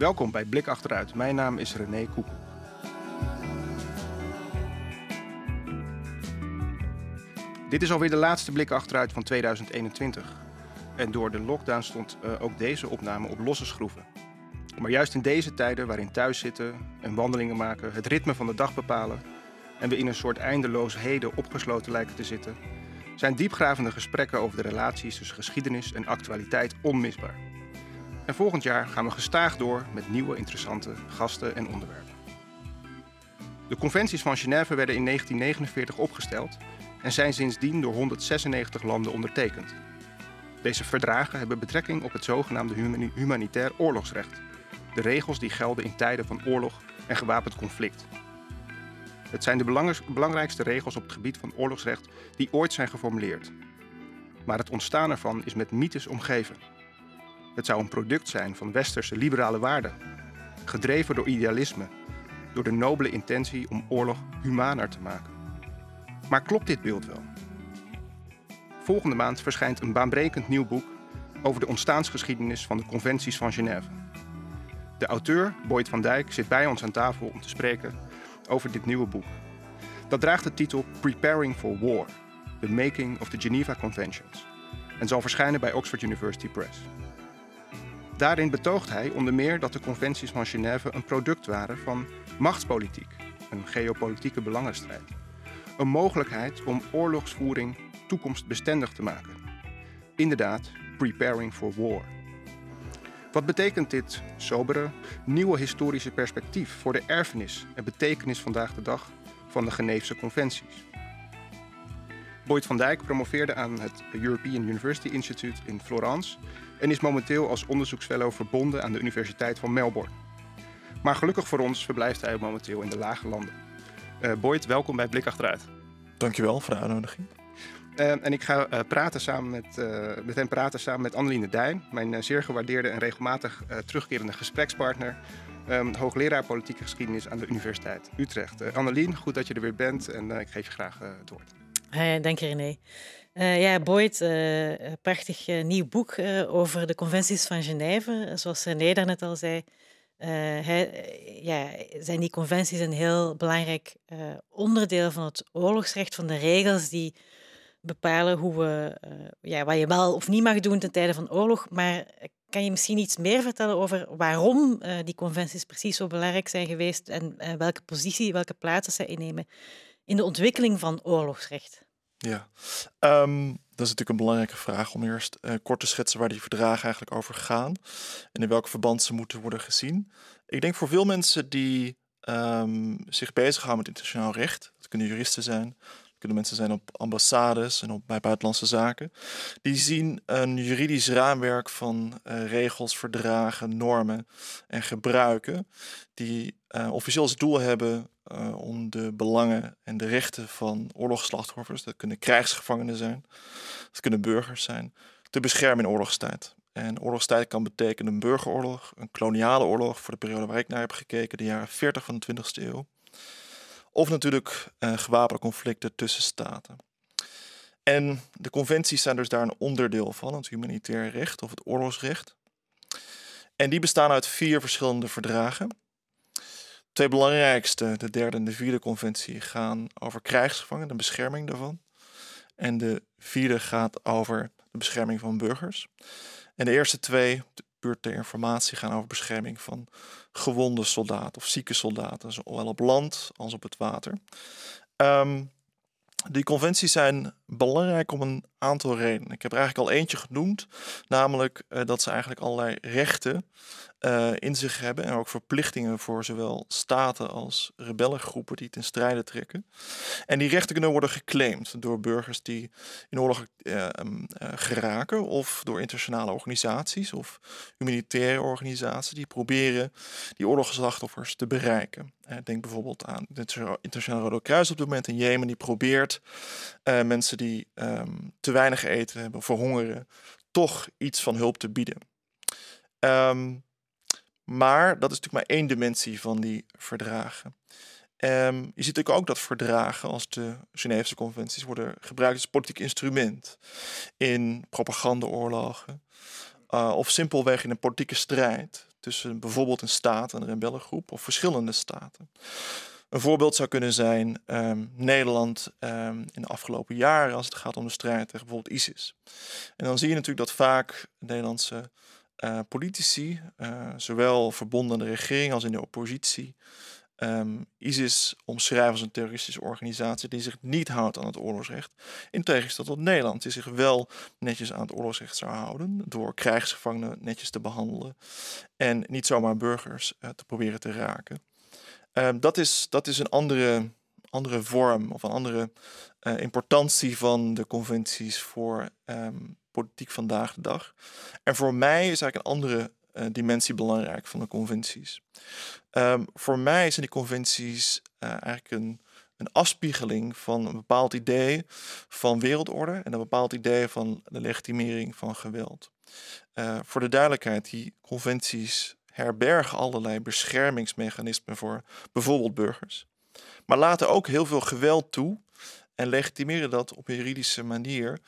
Welkom bij Blik Achteruit. Mijn naam is René Koekoek. Dit is alweer de laatste Blik Achteruit van 2021. En door de lockdown stond uh, ook deze opname op losse schroeven. Maar juist in deze tijden waarin thuiszitten en wandelingen maken, het ritme van de dag bepalen en we in een soort eindeloos heden opgesloten lijken te zitten, zijn diepgravende gesprekken over de relaties tussen geschiedenis en actualiteit onmisbaar. En volgend jaar gaan we gestaag door met nieuwe interessante gasten en onderwerpen. De conventies van Genève werden in 1949 opgesteld en zijn sindsdien door 196 landen ondertekend. Deze verdragen hebben betrekking op het zogenaamde humanitair oorlogsrecht, de regels die gelden in tijden van oorlog en gewapend conflict. Het zijn de belangrijkste regels op het gebied van oorlogsrecht die ooit zijn geformuleerd. Maar het ontstaan ervan is met mythes omgeven. Het zou een product zijn van westerse liberale waarden, gedreven door idealisme, door de nobele intentie om oorlog humaner te maken. Maar klopt dit beeld wel? Volgende maand verschijnt een baanbrekend nieuw boek over de ontstaansgeschiedenis van de conventies van Genève. De auteur, Boyd van Dijk, zit bij ons aan tafel om te spreken over dit nieuwe boek. Dat draagt de titel Preparing for War: The Making of the Geneva Conventions en zal verschijnen bij Oxford University Press. Daarin betoogt hij onder meer dat de conventies van Genève een product waren van machtspolitiek, een geopolitieke belangenstrijd. Een mogelijkheid om oorlogsvoering toekomstbestendig te maken. Inderdaad, preparing for war. Wat betekent dit sobere, nieuwe historische perspectief voor de erfenis en betekenis vandaag de dag van de Geneefse conventies? Boyd van Dijk promoveerde aan het European University Institute in Florence en is momenteel als onderzoeksfellow verbonden aan de Universiteit van Melbourne. Maar gelukkig voor ons verblijft hij momenteel in de lage landen. Uh, Boyd, welkom bij Blik Achteruit. Dankjewel voor de uitnodiging. Uh, en ik ga uh, praten samen met, uh, met hem praten samen met Anneline Dijn, mijn zeer gewaardeerde en regelmatig terugkerende gesprekspartner, um, hoogleraar politieke geschiedenis aan de Universiteit Utrecht. Annelien, goed dat je er weer bent en ik geef je graag het woord. Hey, dank je René. ja, Boyd, prachtig nieuw boek over de conventies van Genève. Zoals René daarnet al zei, hij, ja, zijn die conventies een heel belangrijk onderdeel van het oorlogsrecht, van de regels die bepalen hoe we, uh, ja, wat je wel of niet mag doen ten tijde van oorlog. Maar kan je misschien iets meer vertellen over waarom uh, die conventies precies zo belangrijk zijn geweest en uh, welke positie, welke plaatsen zij innemen in de ontwikkeling van oorlogsrecht? Ja, um, dat is natuurlijk een belangrijke vraag om eerst kort te schetsen waar die verdragen eigenlijk over gaan en in welk verband ze moeten worden gezien. Ik denk voor veel mensen die um, zich bezighouden met internationaal recht, dat kunnen juristen zijn, kunnen mensen zijn op ambassades en op, bij buitenlandse zaken. Die zien een juridisch raamwerk van uh, regels, verdragen, normen en gebruiken. Die uh, officieel als doel hebben uh, om de belangen en de rechten van oorlogsslachtoffers, dat kunnen krijgsgevangenen zijn, dat kunnen burgers zijn, te beschermen in oorlogstijd. En oorlogstijd kan betekenen een burgeroorlog, een koloniale oorlog voor de periode waar ik naar heb gekeken, de jaren 40 van de 20e eeuw. Of natuurlijk uh, gewapende conflicten tussen staten. En de conventies zijn dus daar een onderdeel van, het humanitair recht of het oorlogsrecht. En die bestaan uit vier verschillende verdragen. Twee belangrijkste, de derde en de vierde conventie, gaan over krijgsgevangenen, de bescherming daarvan. En de vierde gaat over de bescherming van burgers. En de eerste twee, puur ter informatie, gaan over bescherming van gewonde soldaten of zieke soldaten, zowel op land als op het water. Um, die conventies zijn belangrijk om een aantal redenen. Ik heb er eigenlijk al eentje genoemd, namelijk uh, dat ze eigenlijk allerlei rechten uh, in zich hebben en ook verplichtingen voor zowel staten als rebellengroepen die ten strijde trekken. En die rechten kunnen worden geclaimd door burgers die in oorlog uh, geraken of door internationale organisaties of humanitaire organisaties die proberen die oorlogsslachtoffers te bereiken. denk bijvoorbeeld aan het Internationale Rode Kruis op dit moment in Jemen, die probeert mensen die um, te weinig eten hebben, verhongeren, toch iets van hulp te bieden. Um, maar dat is natuurlijk maar één dimensie van die verdragen. Um, je ziet natuurlijk ook dat verdragen als de Geneefse conventies worden gebruikt als politiek instrument in propagandaoorlogen uh, of simpelweg in een politieke strijd tussen bijvoorbeeld een staat en een rebellengroep of verschillende staten. Een voorbeeld zou kunnen zijn ehm, Nederland ehm, in de afgelopen jaren als het gaat om de strijd tegen bijvoorbeeld ISIS. En dan zie je natuurlijk dat vaak Nederlandse uh, politici, uh, zowel verbonden aan de regering als in de oppositie, um, ISIS omschrijven als een terroristische organisatie die zich niet houdt aan het oorlogsrecht. In tegenstelling tot Nederland, die zich wel netjes aan het oorlogsrecht zou houden. Door krijgsgevangenen netjes te behandelen. En niet zomaar burgers uh, te proberen te raken. Um, dat, is, dat is een andere, andere vorm of een andere importantie van de conventies voor um, politiek vandaag de dag. En voor mij is eigenlijk een andere uh, dimensie belangrijk van de conventies. Um, voor mij zijn die conventies uh, eigenlijk een, een afspiegeling van een bepaald idee van wereldorde en een bepaald idee van de legitimering van geweld. Uh, voor de duidelijkheid, die conventies herbergen allerlei beschermingsmechanismen voor bijvoorbeeld burgers, maar laten ook heel veel geweld toe en legitimeren dat op een juridische manier,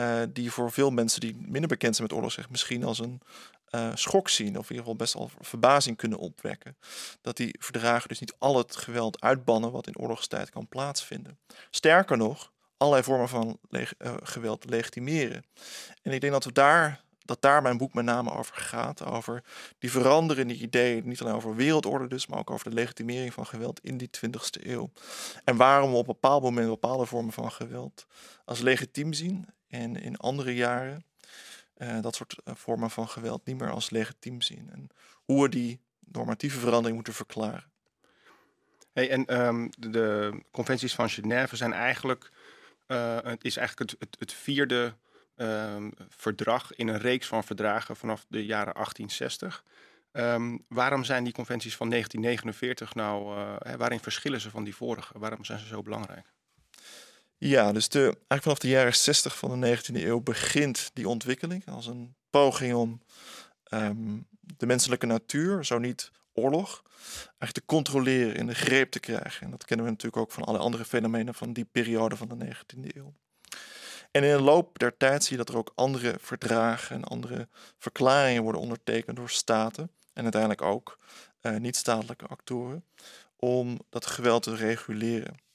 uh, die voor veel mensen die minder bekend zijn met oorlogsrecht misschien als een uh, schok zien, of in ieder geval best wel verbazing kunnen opwekken. Dat die verdragen dus niet al het geweld uitbannen wat in oorlogstijd kan plaatsvinden. Sterker nog, allerlei vormen van uh, geweld legitimeren. En ik denk dat we daar dat daar mijn boek met name over gaat. Over die veranderende ideeën, niet alleen over wereldorde dus, maar ook over de legitimering van geweld in die 20ste eeuw. En waarom we op een bepaald moment bepaalde vormen van geweld als legitiem zien en in andere jaren uh, dat soort uh, vormen van geweld niet meer als legitiem zien. En hoe we die normatieve verandering moeten verklaren. Hey, en um, de, conventies van Genève zijn eigenlijk, uh, het is eigenlijk het, het, vierde um, verdrag in een reeks van verdragen vanaf de jaren 1860. Um, ehm, waarom zijn die conventies van 1949 nou, waarin verschillen ze van die vorige? Waarom zijn ze zo belangrijk? Ja, dus eigenlijk vanaf de jaren 60 van de 19e eeuw begint die ontwikkeling als een poging om um, de menselijke natuur, zo niet oorlog, eigenlijk te controleren, in de greep te krijgen. En dat kennen we natuurlijk ook van alle andere fenomenen van die periode van de 19e eeuw. En in de loop der tijd zie je dat er ook andere verdragen en andere verklaringen worden ondertekend door staten en uiteindelijk ook uh, niet-statelijke actoren om dat geweld te reguleren.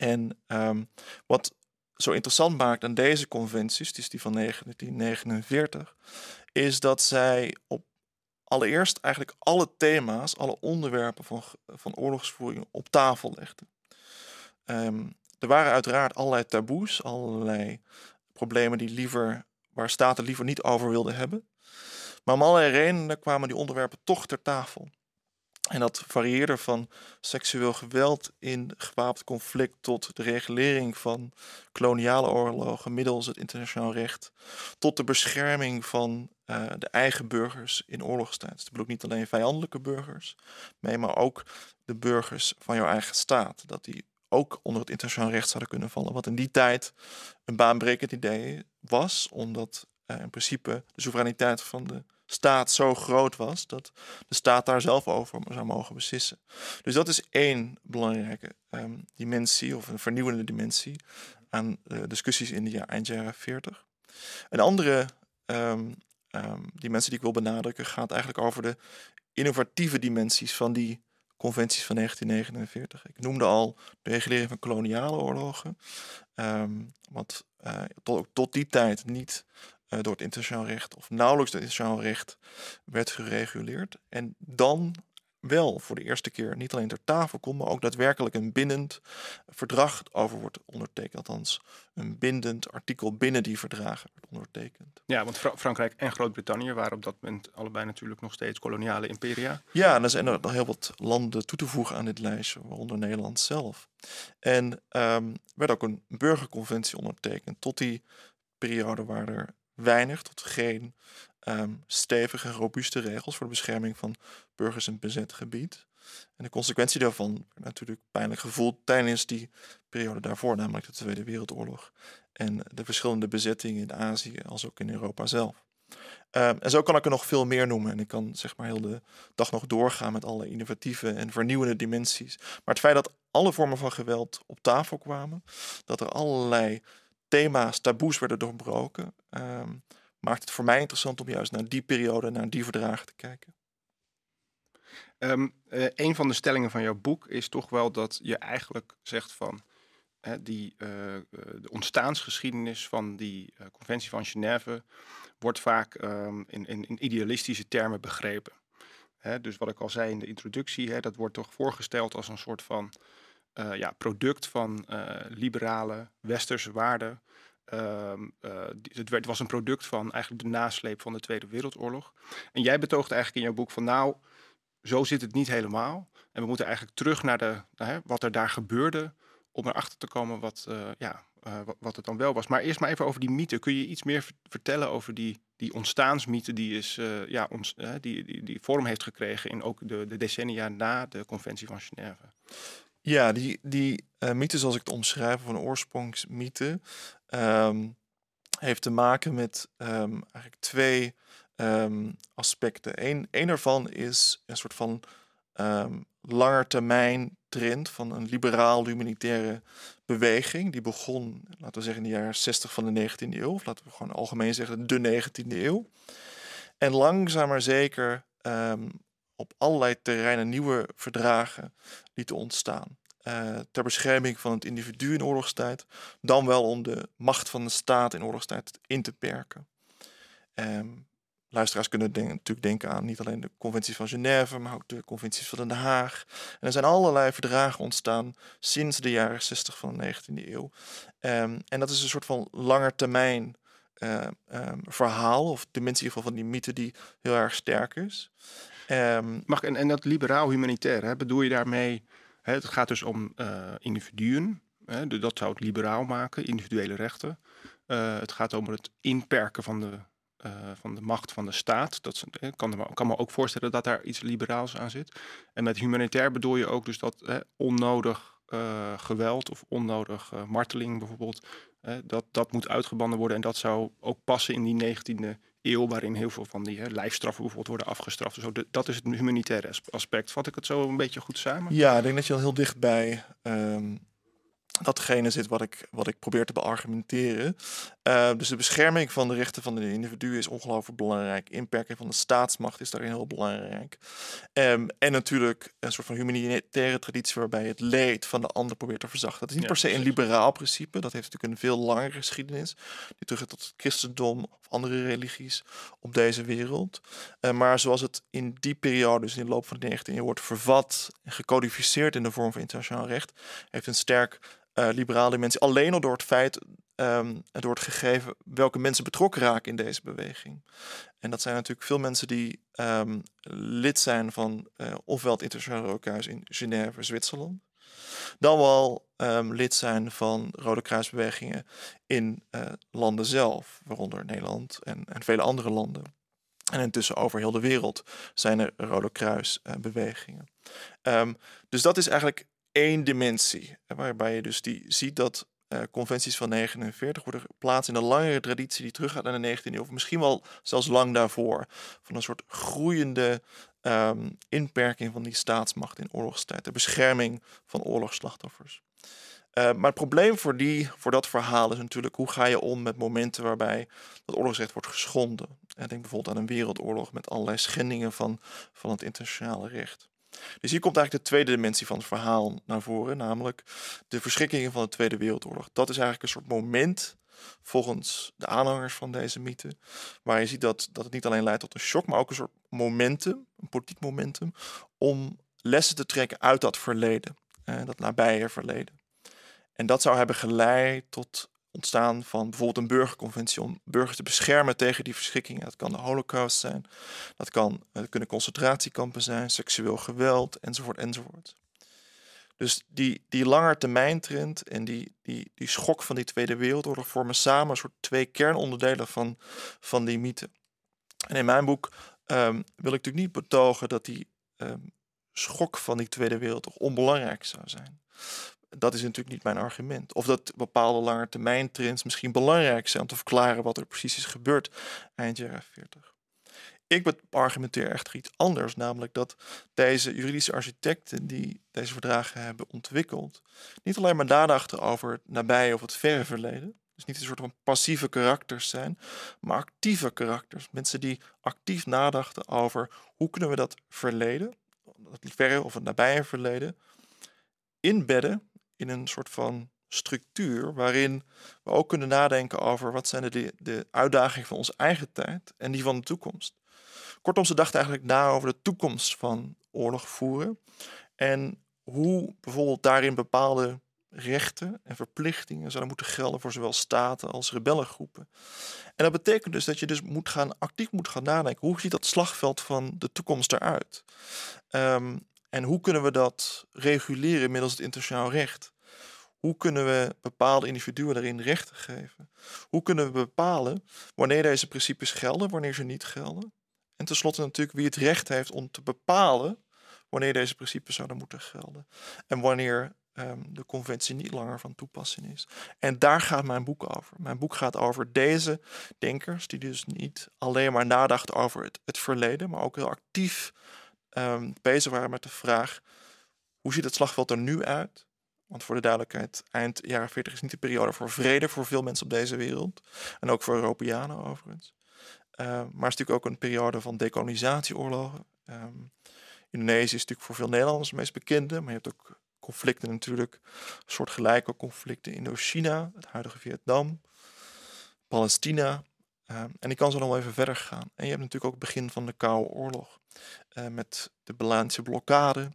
En um, wat zo interessant maakt aan deze conventies, dus die van 1949, is dat zij op allereerst eigenlijk alle thema's, alle onderwerpen van, van oorlogsvoering op tafel legden. Um, er waren uiteraard allerlei taboes, allerlei problemen die liever, waar staten liever niet over wilden hebben. Maar om allerlei redenen kwamen die onderwerpen toch ter tafel. En dat varieerde van seksueel geweld in gewapend conflict tot de regulering van koloniale oorlogen middels het internationaal recht, tot de bescherming van uh, de eigen burgers in oorlogstijd. Dus dat bedoelt niet alleen vijandelijke burgers, nee, maar ook de burgers van jouw eigen staat. Dat die ook onder het internationaal recht zouden kunnen vallen. Wat in die tijd een baanbrekend idee was, omdat uh, in principe de soevereiniteit van de staat zo groot was dat de staat daar zelf over zou mogen beslissen. Dus dat is één belangrijke um, dimensie of een vernieuwende dimensie aan de discussies in de jaar, eind jaren 40. Een andere um, um, dimensie die ik wil benadrukken gaat eigenlijk over de innovatieve dimensies van die conventies van 1949. Ik noemde al de regulering van koloniale oorlogen, wat uh, tot, tot die tijd niet uh, door het internationaal recht of nauwelijks door het internationaal recht werd gereguleerd. En dan wel voor de eerste keer niet alleen ter tafel komt, maar ook daadwerkelijk een bindend verdrag over wordt ondertekend. Althans, een bindend artikel binnen die verdragen wordt ondertekend. Ja, want Fra Frankrijk en Groot-Brittannië waren op dat moment allebei natuurlijk nog steeds koloniale imperia. Ja, en er zijn er nog heel wat landen toe te voegen aan dit lijstje, waaronder Nederland zelf. En um, werd ook een burgerconventie ondertekend tot die periode waar er weinig tot geen um, stevige, robuuste regels voor de bescherming van burgers in bezet gebied. En de consequentie daarvan werd natuurlijk pijnlijk gevoeld tijdens die periode daarvoor, namelijk de Tweede Wereldoorlog en de verschillende bezettingen in Azië als ook in Europa zelf. Um, en zo kan ik er nog veel meer noemen. En ik kan zeg maar heel de dag nog doorgaan met alle innovatieve en vernieuwende dimensies. Maar het feit dat alle vormen van geweld op tafel kwamen, dat er allerlei thema's, taboes werden doorbroken, um, maakt het voor mij interessant om juist naar die periode, naar die verdragen te kijken. Um, een van de stellingen van jouw boek is toch wel dat je eigenlijk zegt van die, uh, de ontstaansgeschiedenis van die conventie van Genève wordt vaak um, in, in, in, idealistische termen begrepen. Hè, dus wat ik al zei in de introductie, hè, dat wordt toch voorgesteld als een soort van ja, product van liberale westerse waarden. Ehm, het, werd, was een product van eigenlijk de nasleep van de Tweede Wereldoorlog. En jij betoogt eigenlijk in jouw boek van nou, zo zit het niet helemaal. En we moeten eigenlijk terug naar, de, naar wat er daar gebeurde om erachter te komen wat, ja, wat, het dan wel was. Maar eerst maar even over die mythe. Kun je iets meer vertellen over die, die ontstaansmythe die, is, ja, ons, die, die, die vorm heeft gekregen in ook de, de decennia na de conventie van Genève? Ja, die, die mythe zoals ik het omschrijf, van oorsprongsmythe, um, heeft te maken met um, eigenlijk twee um, aspecten. Eén een ervan is een soort van um, langetermijn trend van een liberaal-humanitaire beweging. Die begon, laten we zeggen, in de jaren 60 van de 19e eeuw. Of laten we gewoon algemeen zeggen, de 19e eeuw. En langzaam maar zeker op allerlei terreinen nieuwe verdragen lieten ontstaan. Uh, ter bescherming van het individu in oorlogstijd, dan wel om de macht van de staat in oorlogstijd in te perken. Um, luisteraars kunnen natuurlijk denken aan niet alleen de conventies van Genève, maar ook de conventies van Den Haag. En er zijn allerlei verdragen ontstaan sinds de jaren 60 van de 19e eeuw. Um, en dat is een soort van langetermijn uh, um, verhaal, of dimensie in ieder geval van die mythe die heel erg sterk is. Mag, en, en dat liberaal-humanitair, bedoel je daarmee, het gaat dus om uh, individuen, hè, dat zou het liberaal maken, individuele rechten. Uh, het gaat om het inperken van de uh, van de macht van de staat. Dat kan, kan me ook voorstellen dat daar iets liberaals aan zit. En met humanitair bedoel je ook dus dat hè, onnodig geweld of onnodig marteling bijvoorbeeld, dat, dat moet uitgebannen worden. En dat zou ook passen in die 19e eeuw, waarin heel veel van die hè, lijfstraffen bijvoorbeeld worden afgestraft. De, dat is het humanitaire aspect. Vat ik het zo een beetje goed samen? Ja, ik denk dat je al heel dichtbij um, datgene zit wat ik, wat ik probeer te beargumenteren. Uh, dus de bescherming van de rechten van de individu is ongelooflijk belangrijk. Inperking van de staatsmacht is daarin heel belangrijk. Um, en natuurlijk een soort van humanitaire traditie waarbij het leed van de ander probeert te verzachten. Dat is niet per se een liberaal principe. Dat heeft natuurlijk een veel langere geschiedenis. Die terug tot het christendom of andere religies op deze wereld. Uh, maar zoals het in die periode, dus in de loop van de 19e eeuw, wordt vervat en gecodificeerd in de vorm van internationaal recht, heeft een sterk uh, liberale mensen. Alleen al door het feit, um, door het gegeven welke mensen betrokken raken in deze beweging. En dat zijn natuurlijk veel mensen die um, lid zijn van uh, ofwel het Internationale Rode Kruis in Genève, Zwitserland. Dan wel um, lid zijn van Rode Kruisbewegingen in uh, landen zelf, waaronder Nederland en, en vele andere landen. En intussen over heel de wereld zijn er Rode Kruisbewegingen. Dus dat is eigenlijk één dimensie. Waarbij je dus die ziet dat uh, conventies van 49 worden geplaatst in een langere traditie die teruggaat naar de 19e eeuw. Of misschien wel zelfs lang daarvoor. Van een soort groeiende um, inperking van die staatsmacht in oorlogstijd. De bescherming van oorlogsslachtoffers. Uh, maar het probleem voor, die, voor dat verhaal is natuurlijk hoe ga je om met momenten waarbij dat oorlogsrecht wordt geschonden. Ik denk bijvoorbeeld aan een wereldoorlog met allerlei schendingen van, van het internationale recht. Dus hier komt eigenlijk de tweede dimensie van het verhaal naar voren, namelijk de verschrikkingen van de Tweede Wereldoorlog. Dat is eigenlijk een soort moment, volgens de aanhangers van deze mythe, waar je ziet dat, dat het niet alleen leidt tot een shock, maar ook een soort momentum, een politiek momentum, om lessen te trekken uit dat verleden, eh, dat nabije verleden. En dat zou hebben geleid tot ontstaan van bijvoorbeeld een burgerconventie om burgers te beschermen tegen die verschrikkingen. Dat kan de holocaust zijn, dat, kan, dat kunnen concentratiekampen zijn, seksueel geweld, enzovoort, enzovoort. Dus die, die langetermijntrend en die, die, die schok van die Tweede Wereldoorlog vormen samen een soort twee kernonderdelen van, van die mythe. En in mijn boek um, wil ik natuurlijk niet betogen dat die um, schok van die Tweede Wereldoorlog onbelangrijk zou zijn dat is natuurlijk niet mijn argument. Of dat bepaalde lange termijn trends misschien belangrijk zijn om te verklaren wat er precies is gebeurd eind jaren 40. Ik argumenteer echter iets anders, namelijk dat deze juridische architecten die deze verdragen hebben ontwikkeld, niet alleen maar nadachten over het nabije of het verre verleden, dus niet een soort van passieve karakters zijn, maar actieve karakters. Mensen die actief nadachten over hoe kunnen we dat verleden, het verre of het nabije verleden, inbedden in een soort van structuur waarin we ook kunnen nadenken over wat zijn de, de uitdagingen van onze eigen tijd en die van de toekomst. Kortom, ze dachten eigenlijk na over de toekomst van oorlog voeren en hoe bijvoorbeeld daarin bepaalde rechten en verplichtingen zouden moeten gelden voor zowel staten als rebellengroepen. En dat betekent dus dat je dus moet gaan, actief moet gaan nadenken. Hoe ziet dat slagveld van de toekomst eruit? Um, en hoe kunnen we dat reguleren middels het internationaal recht? Hoe kunnen we bepaalde individuen daarin rechten geven? Hoe kunnen we bepalen wanneer deze principes gelden, wanneer ze niet gelden? En tenslotte natuurlijk wie het recht heeft om te bepalen wanneer deze principes zouden moeten gelden. En wanneer um, de conventie niet langer van toepassing is. En daar gaat mijn boek over. Mijn boek gaat over deze denkers, die dus niet alleen maar nadachten over het verleden, maar ook heel actief um, bezig waren met de vraag: hoe ziet het slagveld er nu uit? Want voor de duidelijkheid, eind jaren 40 is niet de periode voor vrede voor veel mensen op deze wereld. En ook voor Europeanen overigens. Uh, maar het is natuurlijk ook een periode van decolonisatieoorlogen. Um, Indonesië is natuurlijk voor veel Nederlanders het meest bekende. Maar je hebt ook conflicten natuurlijk, soortgelijke conflicten in Indochina, het huidige Vietnam, Palestina. Uh, en ik kan zo nog even verder gaan. En je hebt natuurlijk ook het begin van de Koude Oorlog. Uh, met de Berlijnse blokkade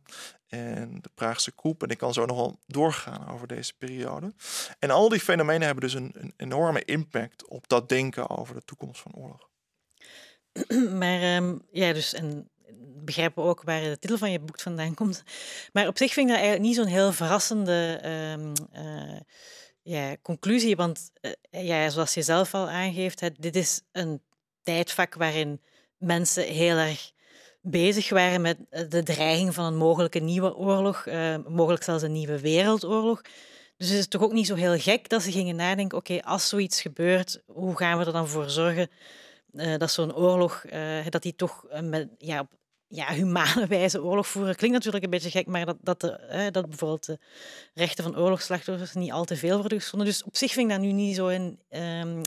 en de Praagse koep. En ik kan zo nog wel doorgaan over deze periode. En al die fenomenen hebben dus een, een enorme impact op dat denken over de toekomst van oorlog. Maar um, ja, dus en begrijpen ook waar de titel van je boek vandaan komt. Maar op zich vind ik dat eigenlijk niet zo'n heel verrassende um, uh, ja, conclusie. Want uh, ja, zoals je zelf al aangeeft, dit is een tijdvak waarin mensen heel erg bezig waren met eh, de dreiging van een mogelijke nieuwe oorlog, uh, mogelijk zelfs een nieuwe wereldoorlog. Dus het is toch ook niet zo heel gek dat ze gingen nadenken: oké, als zoiets gebeurt, hoe gaan we er dan voor zorgen dat zo'n oorlog, dat die toch met, ja, ja, humane wijze oorlog voeren? Klinkt natuurlijk een beetje gek, maar dat, dat, de, dat bijvoorbeeld de rechten van oorlogsslachtoffers niet al te veel worden geschonden. Dus op zich vind ik dat nu niet zo in. Um,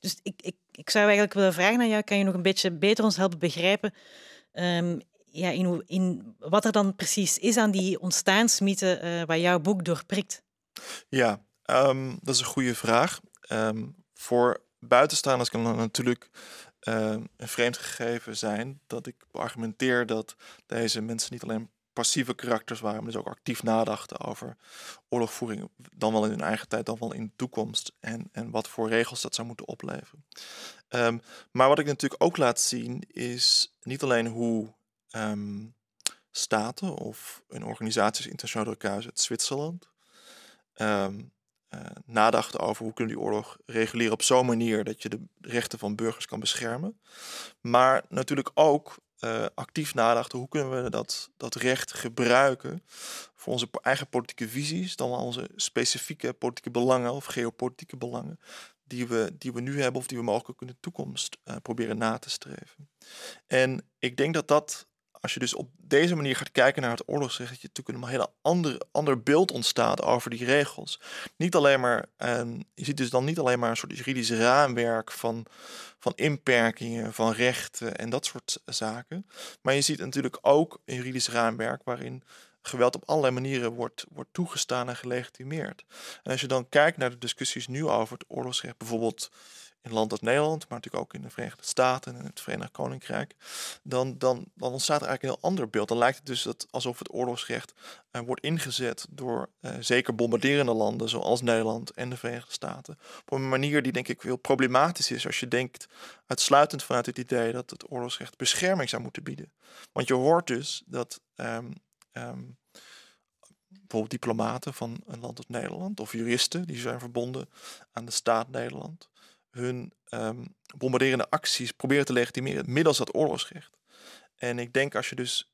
dus ik, ik, ik zou eigenlijk willen vragen aan jou: kan je nog een beetje beter ons helpen begrijpen? Um, ja, in, in wat er dan precies is aan die ontstaansmythe uh, waar jouw boek doorprikt. Ja, um, dat is een goede vraag. Voor buitenstaanders kan natuurlijk een vreemd gegeven zijn dat ik argumenteer dat deze mensen niet alleen passieve karakters waren, maar dus ook actief nadachten over oorlogvoering, dan wel in hun eigen tijd, dan wel in de toekomst en, en wat voor regels dat zou moeten opleveren. Um, maar wat ik natuurlijk ook laat zien is niet alleen hoe um, staten of een organisatie als Internationaal Kruis uit Zwitserland nadachten over hoe kunnen die oorlog reguleren op zo'n manier dat je de rechten van burgers kan beschermen. Maar natuurlijk ook uh, actief nadachten hoe kunnen we dat, dat recht gebruiken voor onze eigen politieke visies, dan onze specifieke politieke belangen of geopolitieke belangen die we, die we nu hebben of die we mogelijk in de toekomst uh, proberen na te streven. En ik denk dat dat, als je dus op deze manier gaat kijken naar het oorlogsrecht, dat je natuurlijk een heel ander, ander beeld ontstaat over die regels. Niet alleen maar, uh, je ziet dus dan niet alleen maar een soort juridisch raamwerk van, van inperkingen, van rechten en dat soort zaken. Maar je ziet natuurlijk ook een juridisch raamwerk waarin geweld op allerlei manieren wordt, wordt toegestaan en gelegitimeerd. En als je dan kijkt naar de discussies nu over het oorlogsrecht, bijvoorbeeld in land als Nederland, maar natuurlijk ook in de Verenigde Staten en het Verenigd Koninkrijk, dan, dan, ontstaat er eigenlijk een heel ander beeld. Dan lijkt het dus dat alsof het oorlogsrecht uh, wordt ingezet door uh, zeker bombarderende landen zoals Nederland en de Verenigde Staten. Op een manier die denk ik heel problematisch is als je denkt uitsluitend vanuit het idee dat het oorlogsrecht bescherming zou moeten bieden. Want je hoort dus dat um, um, bijvoorbeeld diplomaten van een land als Nederland of juristen die zijn verbonden aan de staat Nederland, hun um, bombarderende acties proberen te legitimeren middels dat oorlogsrecht. En ik denk als je dus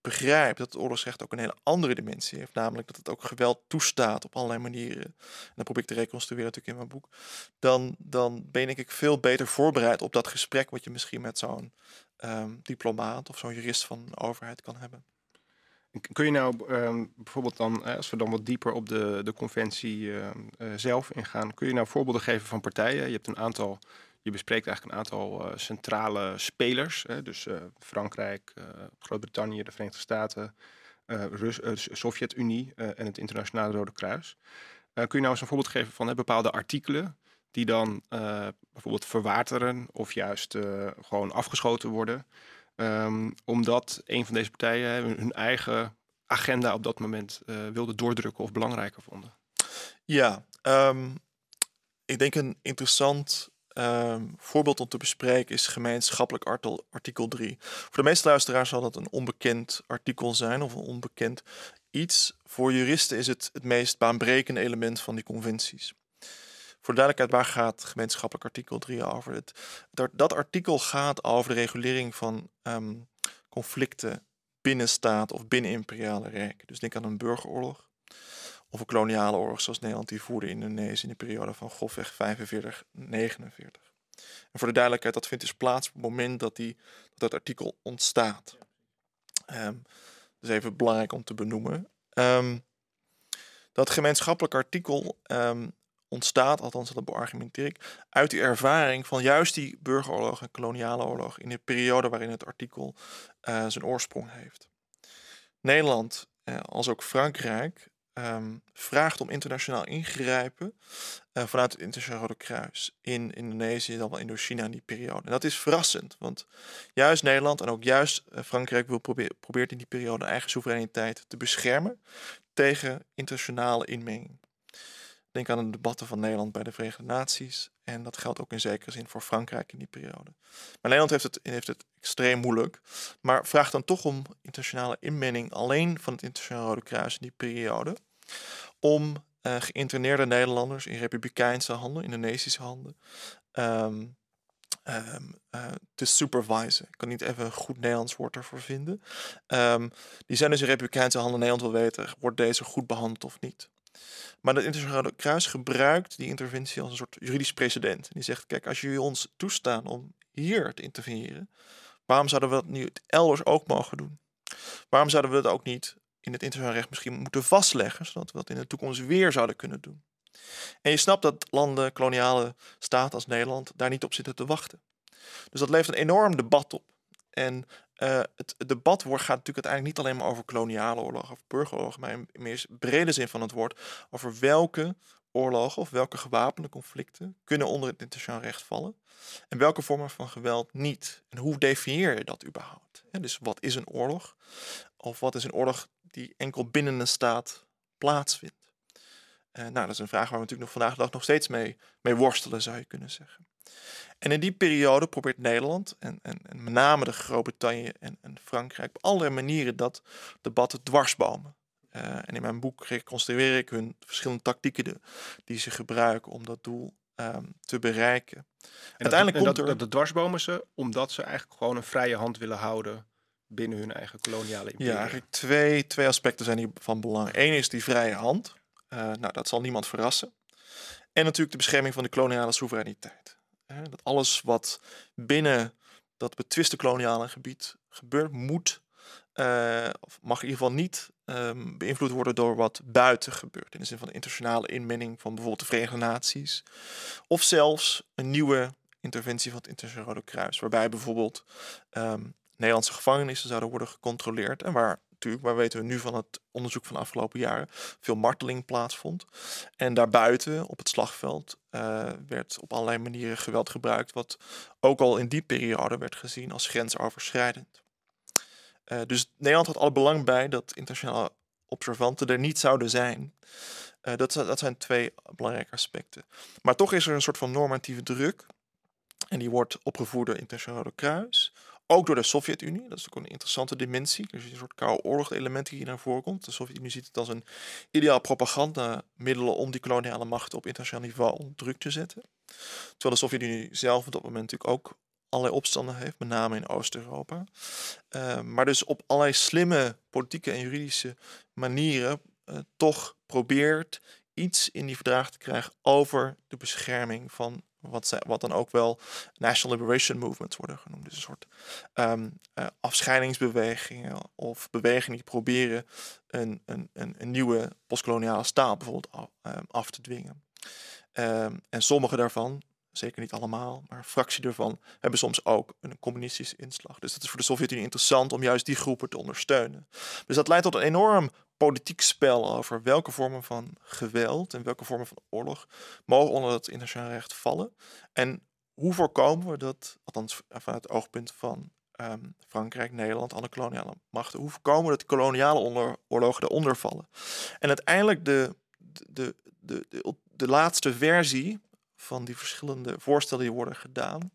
begrijpt dat het oorlogsrecht ook een hele andere dimensie heeft, namelijk dat het ook geweld toestaat op allerlei manieren, en dat probeer ik te reconstrueren natuurlijk in mijn boek, dan, dan ben ik veel beter voorbereid op dat gesprek wat je misschien met zo'n um, diplomaat of zo'n jurist van een overheid kan hebben. Kun je nou um, bijvoorbeeld dan, als we dan wat dieper op de, de conventie uh, uh, zelf ingaan, kun je nou voorbeelden geven van partijen? Je hebt een aantal Je bespreekt eigenlijk een aantal centrale spelers. Hè, dus Frankrijk, Groot-Brittannië, de Verenigde Staten, Sovjet-Unie en het Internationale Rode Kruis. kun je nou eens een voorbeeld geven van bepaalde artikelen die dan bijvoorbeeld verwateren of juist gewoon afgeschoten worden? Ehm, omdat een van deze partijen hun eigen agenda op dat moment uh, wilde doordrukken of belangrijker vonden. Ja, ehm, ik denk een interessant ehm, voorbeeld om te bespreken is gemeenschappelijk artikel 3. Voor de meeste luisteraars zal dat een onbekend artikel zijn of een onbekend iets. Voor juristen is het het meest baanbrekende element van die conventies. Voor de duidelijkheid, waar gaat gemeenschappelijk artikel 3 over? Het, dat, dat, artikel gaat over de regulering van um, conflicten binnen staat of binnen imperiale rijken. Dus denk aan een burgeroorlog of een koloniale oorlog zoals Nederland die voerde in Indonesië in de periode van grofweg 45-49. En voor de duidelijkheid, dat vindt dus plaats op het moment dat, die, dat, dat artikel ontstaat. Um, dus even belangrijk om te benoemen. Um, dat gemeenschappelijk artikel ontstaat, althans dat beargumenteer ik, uit die ervaring van juist die burgeroorlog en koloniale oorlog in de periode waarin het artikel uh, zijn oorsprong heeft. Nederland, uh, als ook Frankrijk, um, vraagt om internationaal ingrijpen uh, vanuit het Internationaal Rode Kruis in Indonesië, dan wel Indochina in die periode. En dat is verrassend, want juist Nederland en ook juist Frankrijk wil probeer, probeert in die periode eigen soevereiniteit te beschermen tegen internationale inmenging. Denk aan de debatten van Nederland bij de Verenigde Naties. En dat geldt ook in zekere zin voor Frankrijk in die periode. Maar Nederland heeft het, heeft het extreem moeilijk. Maar vraagt dan toch om internationale inmenging alleen van het Internationale Rode Kruis in die periode. Om uh, geïnterneerde Nederlanders in republikeinse handen, Indonesische handen, um, um, uh, te supervisen. Ik kan niet even een goed Nederlands woord ervoor vinden. Um, die zijn dus in republikeinse handen. Nederland wil weten, wordt deze goed behandeld of niet? Maar het Internationale Kruis gebruikt die interventie als een soort juridisch precedent. En die zegt, kijk, als jullie ons toestaan om hier te interveneren, waarom zouden we dat nu elders ook mogen doen? Waarom zouden we dat ook niet in het internationaal recht misschien moeten vastleggen, zodat we dat in de toekomst weer zouden kunnen doen? En je snapt dat landen, koloniale staten als Nederland, daar niet op zitten te wachten. Dus dat levert een enorm debat op. En uh, het, debat wordt, gaat natuurlijk uiteindelijk niet alleen maar over koloniale oorlogen of burgeroorlogen, maar in, meer brede zin van het woord over welke oorlogen of welke gewapende conflicten kunnen onder het internationaal recht vallen en welke vormen van geweld niet. En hoe definieer je dat überhaupt? dus wat is een oorlog? Of wat is een oorlog die enkel binnen een staat plaatsvindt? Uh, nou, dat is een vraag waar we natuurlijk nog vandaag de dag nog steeds mee, mee worstelen, zou je kunnen zeggen. En in die periode probeert Nederland en, en, en met name de Groot-Brittannië en, en, Frankrijk op allerlei manieren dat debat te dwarsbomen. Uh, en in mijn boek reconstrueer ik hun verschillende tactieken die ze gebruiken om dat doel um, te bereiken. En Uiteindelijk dat, komt er... Dat, dwarsbomen ze omdat ze eigenlijk gewoon een vrije hand willen houden binnen hun eigen koloniale imperie. Ja, eigenlijk twee, twee aspecten zijn hier van belang. Eén is die vrije hand. Uh, nou, dat zal niemand verrassen. En natuurlijk de bescherming van de koloniale soevereiniteit. Dat alles wat binnen dat betwiste koloniale gebied gebeurt, moet, uh, of mag in ieder geval niet um, beïnvloed worden door wat buiten gebeurt. In de zin van de internationale inmenging van bijvoorbeeld de Verenigde Naties. Of zelfs een nieuwe interventie van het Internationale Rode Kruis. Waarbij bijvoorbeeld um, Nederlandse gevangenissen zouden worden gecontroleerd. En waar waar weten we nu van het onderzoek van de afgelopen jaren, veel marteling plaatsvond. En daarbuiten, op het slagveld, uh, werd op allerlei manieren geweld gebruikt, wat ook al in die periode werd gezien als grensoverschrijdend. Uh, dus Nederland had alle belang bij dat internationale observanten er niet zouden zijn. Uh, dat, dat zijn twee belangrijke aspecten. Maar toch is er een soort van normatieve druk. En die wordt opgevoerd door Internationale Kruis ook door de Sovjet-Unie. Dat is ook een interessante dimensie. Dus een soort koude oorlog element die hier naar voren komt. De Sovjet-Unie ziet het als een ideaal propagandamiddel om die koloniale machten op internationaal niveau druk te zetten. Terwijl de Sovjet-Unie zelf op dat moment natuurlijk ook allerlei opstanden heeft, met name in Oost-Europa. Uh, maar dus op allerlei slimme politieke en juridische manieren uh, toch probeert iets in die verdragen te krijgen over de bescherming van wat, zij, wat dan ook wel National Liberation Movements worden genoemd. Dus een soort um, uh, afscheidingsbewegingen of bewegingen die proberen een, een, een, een nieuwe postkoloniale staat bijvoorbeeld af, um, af te dwingen. Um, en sommige daarvan, zeker niet allemaal, maar een fractie ervan, hebben soms ook een communistische inslag. Dus dat is voor de Sovjet-Unie interessant om juist die groepen te ondersteunen. Dus dat leidt tot een enorm politiek spel over welke vormen van geweld en welke vormen van oorlog mogen onder het internationaal recht vallen. En hoe voorkomen we dat, althans vanuit het oogpunt van ehm, Frankrijk, Nederland, alle koloniale machten, hoe voorkomen we dat koloniale oorlogen eronder vallen? En uiteindelijk de, de, de, de, de laatste versie van die verschillende voorstellen die worden gedaan,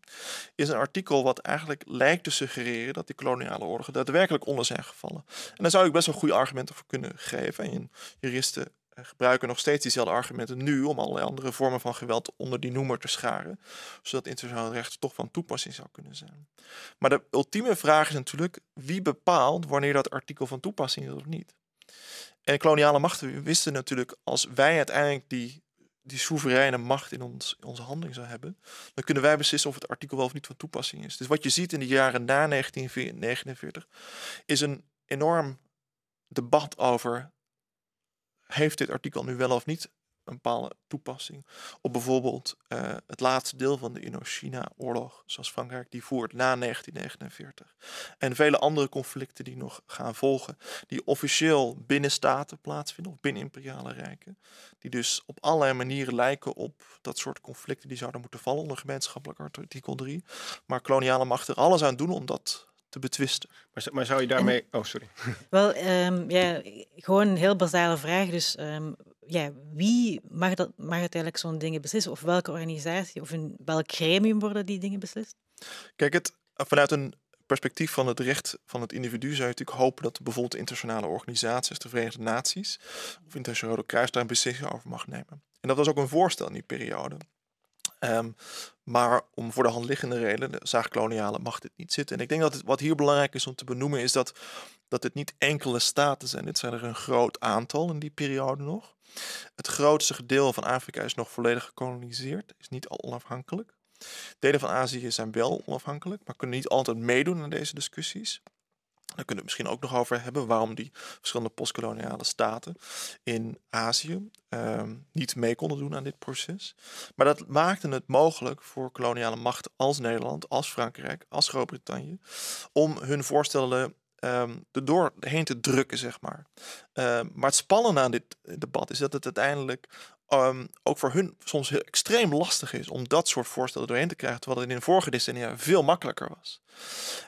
is een artikel wat eigenlijk lijkt te suggereren dat die koloniale oorlogen daadwerkelijk onder zijn gevallen. En daar zou ik best wel goede argumenten voor kunnen geven. En juristen eh, gebruiken nog steeds diezelfde argumenten nu om allerlei andere vormen van geweld onder die noemer te scharen, zodat internationaal recht toch van toepassing zou kunnen zijn. Maar de ultieme vraag is natuurlijk wie bepaalt wanneer dat artikel van toepassing is of niet. En koloniale machten wisten natuurlijk als wij uiteindelijk die die soevereine macht in, ons, onze handeling zou hebben, dan kunnen wij beslissen of het artikel wel of niet van toepassing is. Dus wat je ziet in de jaren na 1949 is een enorm debat over heeft dit artikel nu wel of niet een bepaalde toepassing op bijvoorbeeld uh, het laatste deel van de Indochina-oorlog, zoals Frankrijk die voert na 1949. En vele andere conflicten die nog gaan volgen, die officieel binnen staten plaatsvinden, of binnen imperiale rijken, die dus op allerlei manieren lijken op dat soort conflicten die zouden moeten vallen onder gemeenschappelijk artikel 3. Maar koloniale machten er alles aan doen om dat te betwisten. Maar, maar zou je daarmee... oh, sorry. Wel, um, ja, gewoon een heel basale vraag. Dus um, ja, wie mag, dat, mag uiteindelijk zo'n dingen beslissen? Of welke organisatie of in welk gremium worden die dingen beslist? Kijk, het, vanuit een perspectief van het recht van het individu zou je natuurlijk hopen dat bijvoorbeeld internationale organisaties, de Verenigde Naties of Internationale Rode Kruis daar een beslissing over mag nemen. En dat was ook een voorstel in die periode. Um, maar om voor de hand liggende reden, de zaagkoloniale, mag dit niet zitten. En ik denk dat wat hier belangrijk is om te benoemen, is dat, dat het niet enkele staten zijn. Dit zijn er een groot aantal in die periode nog. Het grootste gedeelte van Afrika is nog volledig gekoloniseerd, is niet al onafhankelijk. Delen van Azië zijn wel onafhankelijk, maar kunnen niet altijd meedoen aan deze discussies. Daar kunnen we het misschien ook nog over hebben waarom die verschillende postkoloniale staten in Azië ehm, niet mee konden doen aan dit proces. Maar dat maakte het mogelijk voor koloniale machten als Nederland, als Frankrijk, als Groot-Brittannië om hun voorstellen um, doorheen te drukken, zeg maar. Ehm, maar het spannende aan dit debat is dat het uiteindelijk ook voor hun soms heel extreem lastig is om dat soort voorstellen doorheen te krijgen, terwijl het in de vorige decennia veel makkelijker was.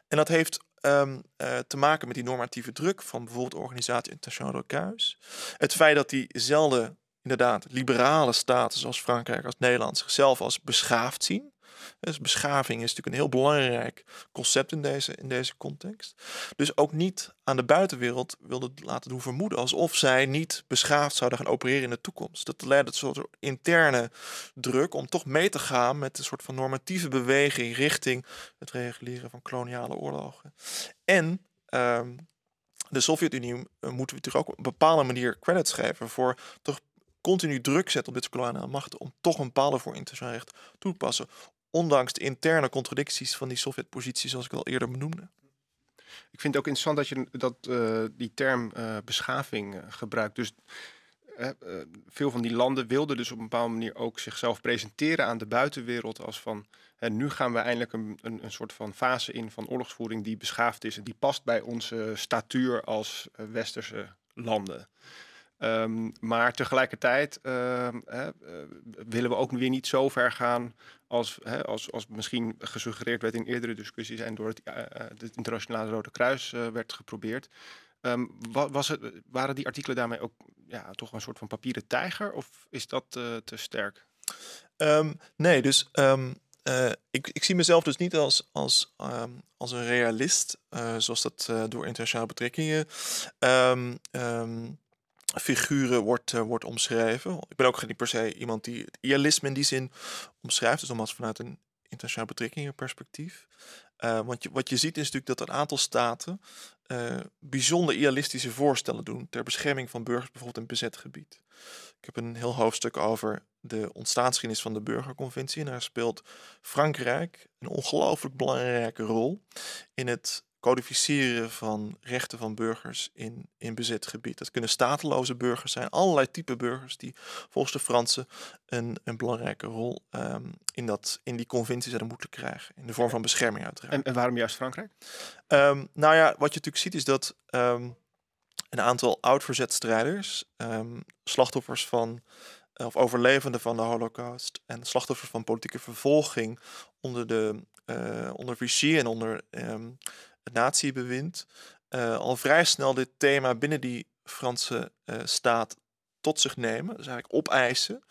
En dat heeft um, uh, te maken met die normatieve druk van bijvoorbeeld de organisatie Internationaal Kruis. Het feit dat diezelfde, inderdaad, liberale staten zoals Frankrijk als Nederland zichzelf als beschaafd zien. Dus beschaving is natuurlijk een heel belangrijk concept in deze, in deze context. Dus ook niet aan de buitenwereld wilde laten doen vermoeden alsof zij niet beschaafd zouden gaan opereren in de toekomst. Dat leidde tot een soort interne druk om toch mee te gaan met een soort van normatieve beweging richting het reguleren van koloniale oorlogen. En um, de Sovjet-Unie eh, moeten we natuurlijk ook op een bepaalde manier credits geven voor toch continu druk zetten op dit koloniale machten om toch een bepaalde voor internationaal recht toe te passen ondanks de interne contradicties van die Sovjet-positie, zoals ik al eerder benoemde. Ik vind het ook interessant dat je dat, uh, die term uh, beschaving uh, gebruikt. Dus veel van die landen wilden dus op een bepaalde manier ook zichzelf presenteren aan de buitenwereld als van en nu gaan we eindelijk een, een, een, soort van fase in van oorlogsvoering die beschaafd is en die past bij onze statuur als westerse landen. Um, maar tegelijkertijd uh, uh, willen we ook weer niet zo ver gaan als, als, als misschien gesuggereerd werd in eerdere discussies en door het, uh, het Internationale Rode Kruis werd geprobeerd. Um, was het, waren die artikelen daarmee ook ja, toch een soort van papieren tijger of is dat te sterk? Nee, dus ik, ik, zie mezelf dus niet als, als, als een realist, zoals dat door internationale betrekkingen figuren wordt, uh, wordt omschreven. Ik ben ook niet per se iemand die het idealisme in die zin omschrijft, dus nogmaals vanuit een internationale betrekkingen perspectief. Uh, want wat je ziet is natuurlijk dat een aantal staten uh, bijzonder idealistische voorstellen doen ter bescherming van burgers, bijvoorbeeld in bezet gebied. Ik heb een heel hoofdstuk over de ontstaansgeschiedenis van de burgerconventie. En daar speelt Frankrijk een ongelooflijk belangrijke rol in het codificeren van rechten van burgers in, in bezet gebied. Dat kunnen stateloze burgers zijn, allerlei type burgers die volgens de Fransen een, een belangrijke rol ehm, in, dat, in die conventie zouden moeten krijgen. In de vorm van bescherming uiteraard. En, en waarom juist Frankrijk? Um, nou ja, wat je natuurlijk ziet is dat ehm, een aantal oud-verzetstrijders, slachtoffers van of overlevenden van de Holocaust en slachtoffers van politieke vervolging onder de uh, onder Vichy en onder het nazi-bewind uh, al vrij snel dit thema binnen die Franse uh, staat tot zich nemen, dus eigenlijk opeisen.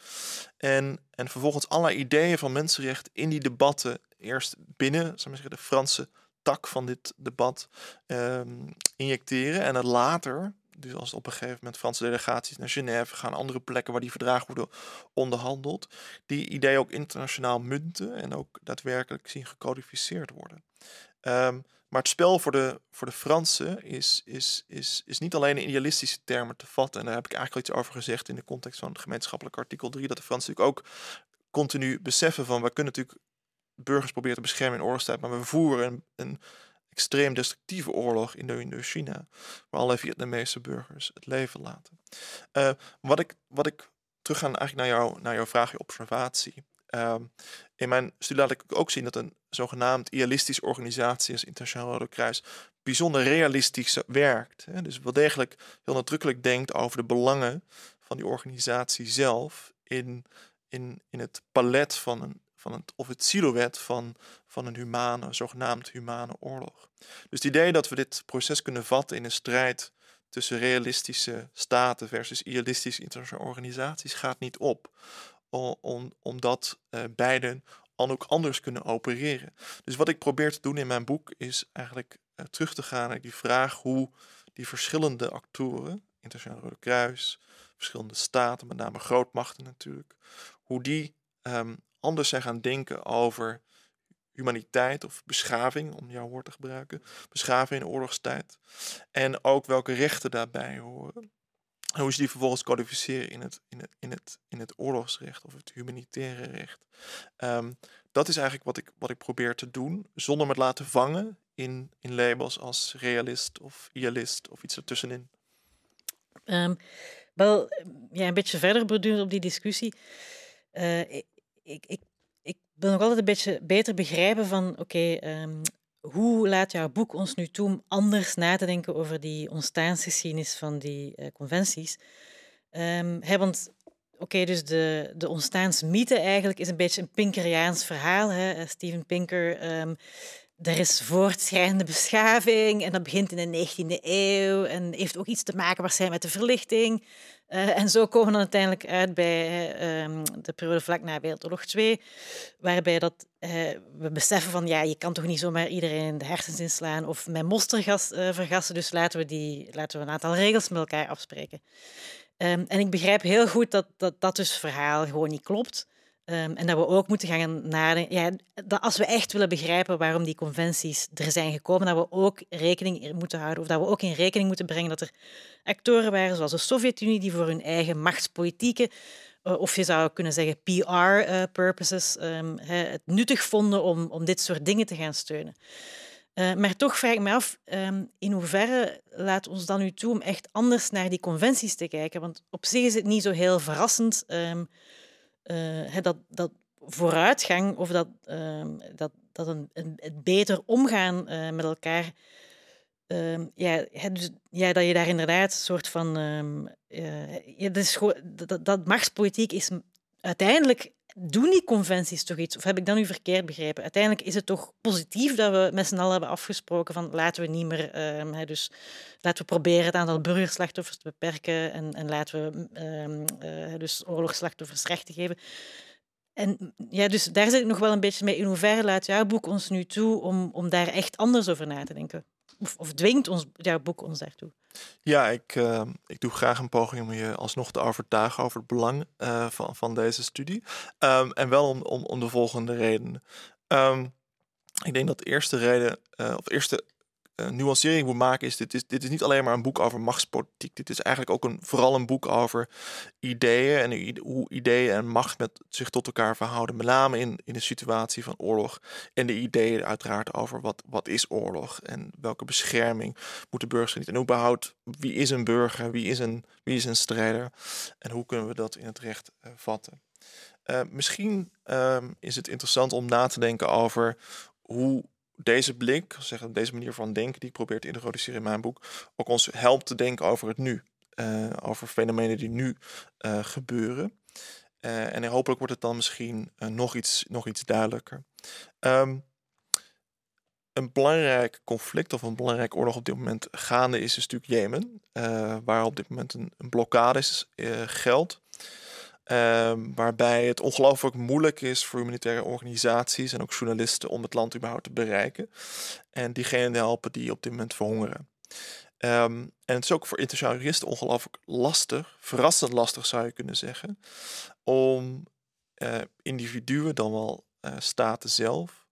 En, en vervolgens allerlei ideeën van mensenrecht in die debatten, eerst binnen zou zeggen, de Franse tak van dit debat, um, injecteren. En het later, dus als op een gegeven moment Franse delegaties naar Genève gaan, andere plekken waar die verdragen worden onderhandeld, die ideeën ook internationaal munten en ook daadwerkelijk zien gecodificeerd worden. Um, maar het spel voor de, voor de Fransen is, is, is, is niet alleen in idealistische termen te vatten. En daar heb ik eigenlijk al iets over gezegd in de context van het gemeenschappelijk artikel 3. Dat de Fransen natuurlijk ook continu beseffen van... we kunnen natuurlijk burgers proberen te beschermen in oorlogstijd... maar we voeren een, een extreem destructieve oorlog in de Indochina... waar allerlei Vietnamese burgers het leven laten. Uh, wat, ik, wat ik terug ga eigenlijk naar, jou, naar jouw vraag, je observatie... Ehm, in mijn studie laat ik ook zien dat een zogenaamd idealistische organisatie als Internationaal Rode Kruis bijzonder realistisch werkt. Hè? Dus wel degelijk heel nadrukkelijk denkt over de belangen van die organisatie zelf in, in, in het palet van een, van het, of het silhouet van, van een humane, zogenaamd humane oorlog. Dus het idee dat we dit proces kunnen vatten in een strijd tussen realistische staten versus idealistische internationale organisaties gaat niet op om, omdat uh, beiden ook anders kunnen opereren. Dus wat ik probeer te doen in mijn boek is eigenlijk uh, terug te gaan naar die vraag hoe die verschillende actoren, Internationaal Rode Kruis, verschillende staten, met name grootmachten natuurlijk, hoe die um, anders zijn gaan denken over humaniteit of beschaving, om jouw woord te gebruiken, beschaving in oorlogstijd. En ook welke rechten daarbij horen. Hoe ze die vervolgens codificeren in het, in het, in het, in het oorlogsrecht of het humanitaire recht. Um, dat is eigenlijk wat ik, wat ik probeer te doen, zonder me te laten vangen in, in labels als realist of idealist of iets ertussenin. Um, wel, ja, een beetje verder bedoeld op die discussie. Uh, ik, ik, ik, wil nog altijd een beetje beter begrijpen van, oké, hoe laat jouw boek ons nu toe om anders na te denken over die ontstaansgeschiedenis van die uh, conventies? Um, hè, want oké, dus de, de ontstaansmythe eigenlijk is een beetje een Pinkeriaans verhaal. Hè? Eh, Steven Pinker, um, er is voortschrijdende beschaving en dat begint in de 19e eeuw en heeft ook iets te maken waarschijnlijk met de verlichting. Uh, en zo komen we uiteindelijk uit bij uh, de periode vlak na Wereldoorlog 2, waarbij dat, uh, we beseffen van ja, je kan toch niet zomaar iedereen de hersens inslaan of met mostergas vergassen, dus laten we, die, laten we een aantal regels met elkaar afspreken. Um, en ik begrijp heel goed dat dat, dat dus verhaal gewoon niet klopt. Um, en dat we ook moeten gaan nadenken, ja, dat als we echt willen begrijpen waarom die conventies er zijn gekomen, dat we ook rekening moeten houden, of dat we ook in rekening moeten brengen dat er actoren waren, zoals de Sovjet-Unie, die voor hun eigen machtspolitieke, uh, of je zou kunnen zeggen PR-purposes, uh, um, het nuttig vonden om, om dit soort dingen te gaan steunen. Uh, maar toch vraag ik me af, um, in hoeverre laat ons dan nu toe om echt anders naar die conventies te kijken? Want op zich is het niet zo heel verrassend uh, dat, dat vooruitgang of dat, um, dat, dat een, een, beter omgaan uh, met elkaar, ja, dus, ja, dat je daar inderdaad een soort van. ja, dat, is dat, dat machtspolitiek is uiteindelijk doen die conventies toch iets? Of heb ik dat nu verkeerd begrepen? Uiteindelijk is het toch positief dat we met z'n allen hebben afgesproken van laten we niet meer, um, dus laten we proberen het aantal burgerslachtoffers te beperken en, en laten we um, uh, dus oorlogsslachtoffers recht te geven. En ja, dus daar zit ik nog wel een beetje mee. In hoeverre laat jouw boek ons nu toe om, om daar echt anders over na te denken? Of, dwingt ons, jouw boek ons daartoe? Ja, ik, uh, ik doe graag een poging om je alsnog te overtuigen over het belang uh, van, van deze studie. Um, en wel om, om, om de volgende redenen. Um, ik denk dat de eerste reden, uh, of eerste nuancering moet maken is dit, is, dit is niet alleen maar een boek over machtspolitiek. Dit is eigenlijk ook een, vooral een boek over ideeën en hoe ideeën en macht met zich tot elkaar verhouden. Met name in, in een situatie van oorlog. En de ideeën uiteraard over wat, wat is oorlog en welke bescherming moeten burgers niet. En überhaupt, wie is een burger, wie is een, wie is een strijder en hoe kunnen we dat in het recht uh, vatten. Uh, misschien um, is het interessant om na te denken over hoe deze blik, zeggen, deze manier van denken die ik probeer te introduceren in mijn boek, ook ons helpt te denken over het nu. Uh, over fenomenen die nu uh, gebeuren. Uh, en hopelijk wordt het dan misschien nog, iets, nog iets duidelijker. Um, een belangrijk conflict of een belangrijke oorlog op dit moment gaande is, is natuurlijk Jemen, waar op dit moment een, een blokkade is, geldt. Um, waarbij het ongelooflijk moeilijk is voor humanitaire organisaties en ook journalisten om het land überhaupt te bereiken. En diegenen helpen die op dit moment verhongeren. Um, en het is ook voor internationale juristen ongelooflijk lastig, verrassend lastig zou je kunnen zeggen, om uh, individuen, dan wel uh, staten zelf,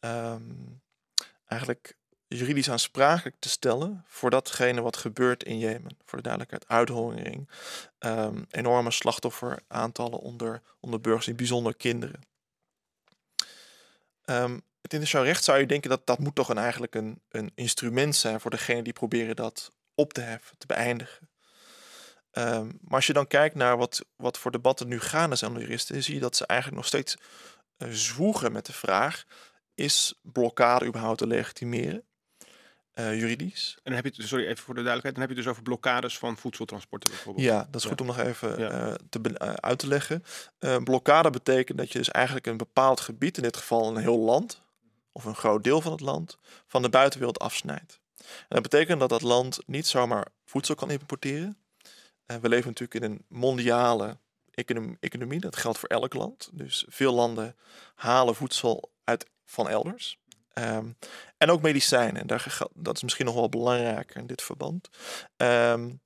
um, eigenlijk juridisch aansprakelijk te stellen voor datgene wat gebeurt in Jemen. Voor de duidelijkheid, uithongering, um, enorme slachtofferaantallen onder, onder burgers, in bijzonder kinderen. Um, het internationaal recht zou je denken dat dat moet toch een, eigenlijk een, een instrument zijn voor degene die proberen dat op te heffen, te beëindigen. Um, maar als je dan kijkt naar wat, wat voor debatten nu gaande zijn onder juristen, zie je dat ze eigenlijk nog steeds uh, zwoegen met de vraag: is blokkade überhaupt te legitimeren? Uh, juridisch. En dan heb je, sorry, even voor de duidelijkheid, dan heb je dus over blokkades van voedseltransporten bijvoorbeeld. Ja, dat is goed om nog even ja. uh, te, uh, uit te leggen. blokkade betekent dat je dus eigenlijk een bepaald gebied, in dit geval een heel land, of een groot deel van het land, van de buitenwereld afsnijdt. En dat betekent dat dat land niet zomaar voedsel kan importeren. we leven natuurlijk in een mondiale economie, economie, dat geldt voor elk land. Dus veel landen halen voedsel uit van elders. Um, en ook medicijnen. Daar, dat is misschien nog wel belangrijker in dit verband. Um,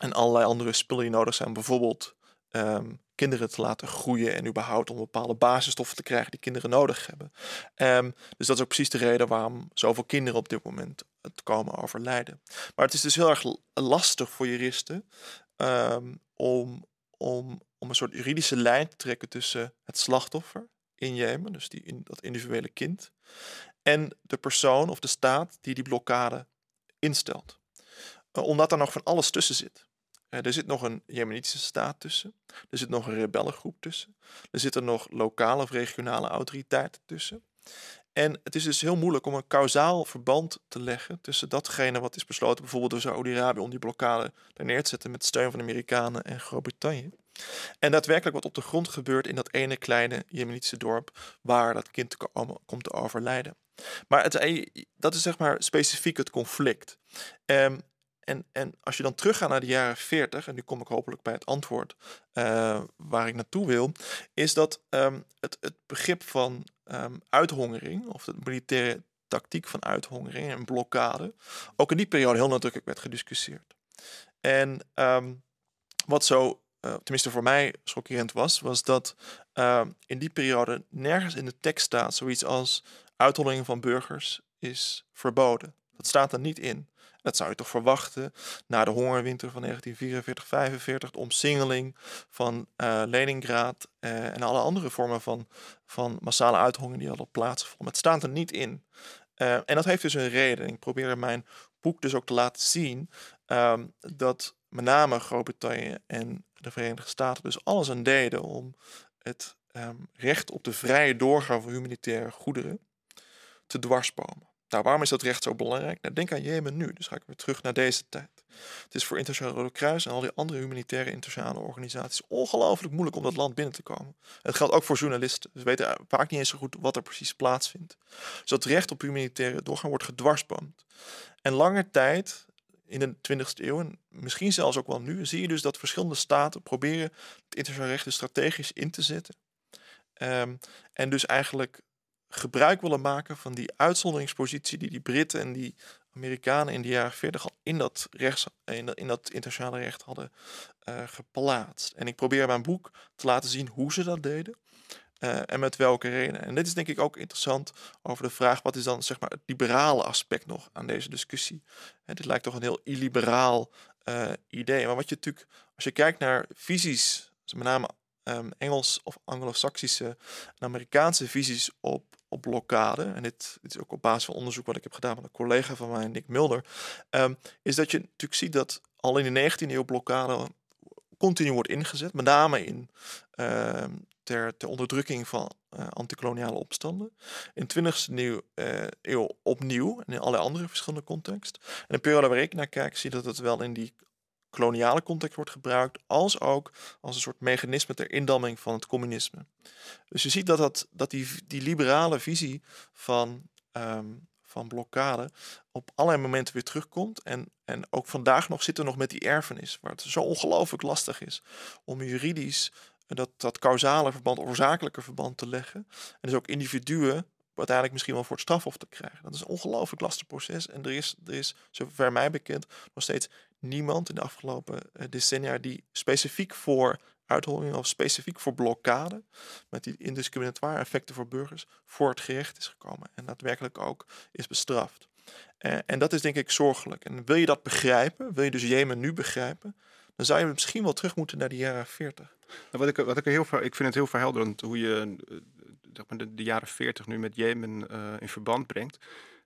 en allerlei andere spullen die nodig zijn. Bijvoorbeeld um, kinderen te laten groeien en überhaupt om bepaalde basisstoffen te krijgen die kinderen nodig hebben. Dus dat is ook precies de reden waarom zoveel kinderen op dit moment het komen overlijden. Maar het is dus heel erg lastig voor juristen om, om, om een soort juridische lijn te trekken tussen het slachtoffer in Jemen, dus die, in, dat individuele kind, en de persoon of de staat die die blokkade instelt. Uh, omdat er nog van alles tussen zit. Uh, er zit nog een Jemenitische staat tussen. Er zit nog een rebellengroep tussen. Er zitten nog lokale of regionale autoriteiten tussen. En het is dus heel moeilijk om een kausaal verband te leggen tussen datgene wat is besloten, bijvoorbeeld door Saoedi-Arabië, om die blokkade er neer te zetten met steun van de Amerikanen en Groot-Brittannië. En daadwerkelijk wat op de grond gebeurt in dat ene kleine Jemenitische dorp waar dat kind komt te overlijden. Maar het, eh, dat is zeg maar specifiek het conflict. Um, en, en als je dan teruggaat naar de jaren 40, en nu kom ik hopelijk bij het antwoord uh, waar ik naartoe wil, is dat um, het, het begrip van um, uithongering, of de militaire tactiek van uithongering en blokkade, ook in die periode heel nadrukkelijk werd gediscussieerd. En wat zo, uh, tenminste voor mij schokkerend was, was dat in die periode nergens in de tekst staat zoiets als Uitholling van burgers is verboden. Dat staat er niet in. Dat zou je toch verwachten na de hongerwinter van 1944-45, de omsingeling van uh, Leningrad uh, en alle andere vormen van, van massale uithongering die hadden plaatsgevonden. Het staat er niet in. En dat heeft dus een reden. Ik probeer in mijn boek dus ook te laten zien um, dat met name Groot-Brittannië en de Verenigde Staten dus alles aan deden om het um, recht op de vrije doorgang van humanitaire goederen te dwarsbomen. Nou, waarom is dat recht zo belangrijk? Nou, denk aan Jemen nu, dus ga ik weer terug naar deze tijd. Het is voor Internationaal Rode Kruis en al die andere humanitaire internationale organisaties ongelooflijk moeilijk om dat land binnen te komen. Het geldt ook voor journalisten. Ze weten vaak niet eens zo goed wat er precies plaatsvindt. Dus dat recht op humanitaire doorgang wordt gedwarsboomd. En lange tijd, in de 20e eeuw, en misschien zelfs ook wel nu, zie je dus dat verschillende staten proberen het internationaal recht strategisch in te zetten. Um, en dus eigenlijk gebruik willen maken van die uitzonderingspositie die die Britten en die Amerikanen in de jaren 40 al in dat, rechts, in dat, in dat internationale recht hadden uh, geplaatst. En ik probeer in mijn boek te laten zien hoe ze dat deden. En met welke reden. En dit is denk ik ook interessant over de vraag: wat is dan zeg maar, het liberale aspect nog aan deze discussie? Dit lijkt toch een heel illiberaal idee. Maar wat je natuurlijk, als je kijkt naar visies, met name um, Engels of Anglo-Saxische en Amerikaanse visies op, op blokkade, en dit, is ook op basis van onderzoek wat ik heb gedaan met een collega van mij, Nick Mulder, um, is dat je natuurlijk ziet dat al in de 19e eeuw blokkade continu wordt ingezet, met name in uh, ter, ter onderdrukking van uh, antikoloniale opstanden. In de 20e eeuw, uh, eeuw opnieuw en in allerlei andere verschillende contexten. En de periode waar ik naar kijk, zie dat het wel in die koloniale context wordt gebruikt, als ook als een soort mechanisme ter indamming van het communisme. Dus je ziet dat, dat, die, die liberale visie van, um, van blokkade op allerlei momenten weer terugkomt. En, en ook vandaag nog zitten we nog met die erfenis, waar het zo ongelooflijk lastig is om juridisch dat, dat causale verband, oorzakelijke verband te leggen. En dus ook individuen uiteindelijk misschien wel voor het strafhof te krijgen. Dat is een ongelooflijk lastig proces. En er is, er is, zover mij bekend, nog steeds niemand in de afgelopen eh, decennia die specifiek voor uitholling of specifiek voor blokkade, met die indiscriminatoire effecten voor burgers, voor het gerecht is gekomen. En daadwerkelijk ook is bestraft. Eh, en dat is denk ik zorgelijk. En wil je dat begrijpen, wil je dus Jemen nu begrijpen, dan zou je misschien wel terug moeten naar de jaren 40. Nou, wat ik, wat ik, heel, ik vind het heel verhelderend hoe je eh, de, jaren 40 nu met Jemen uh, in verband brengt.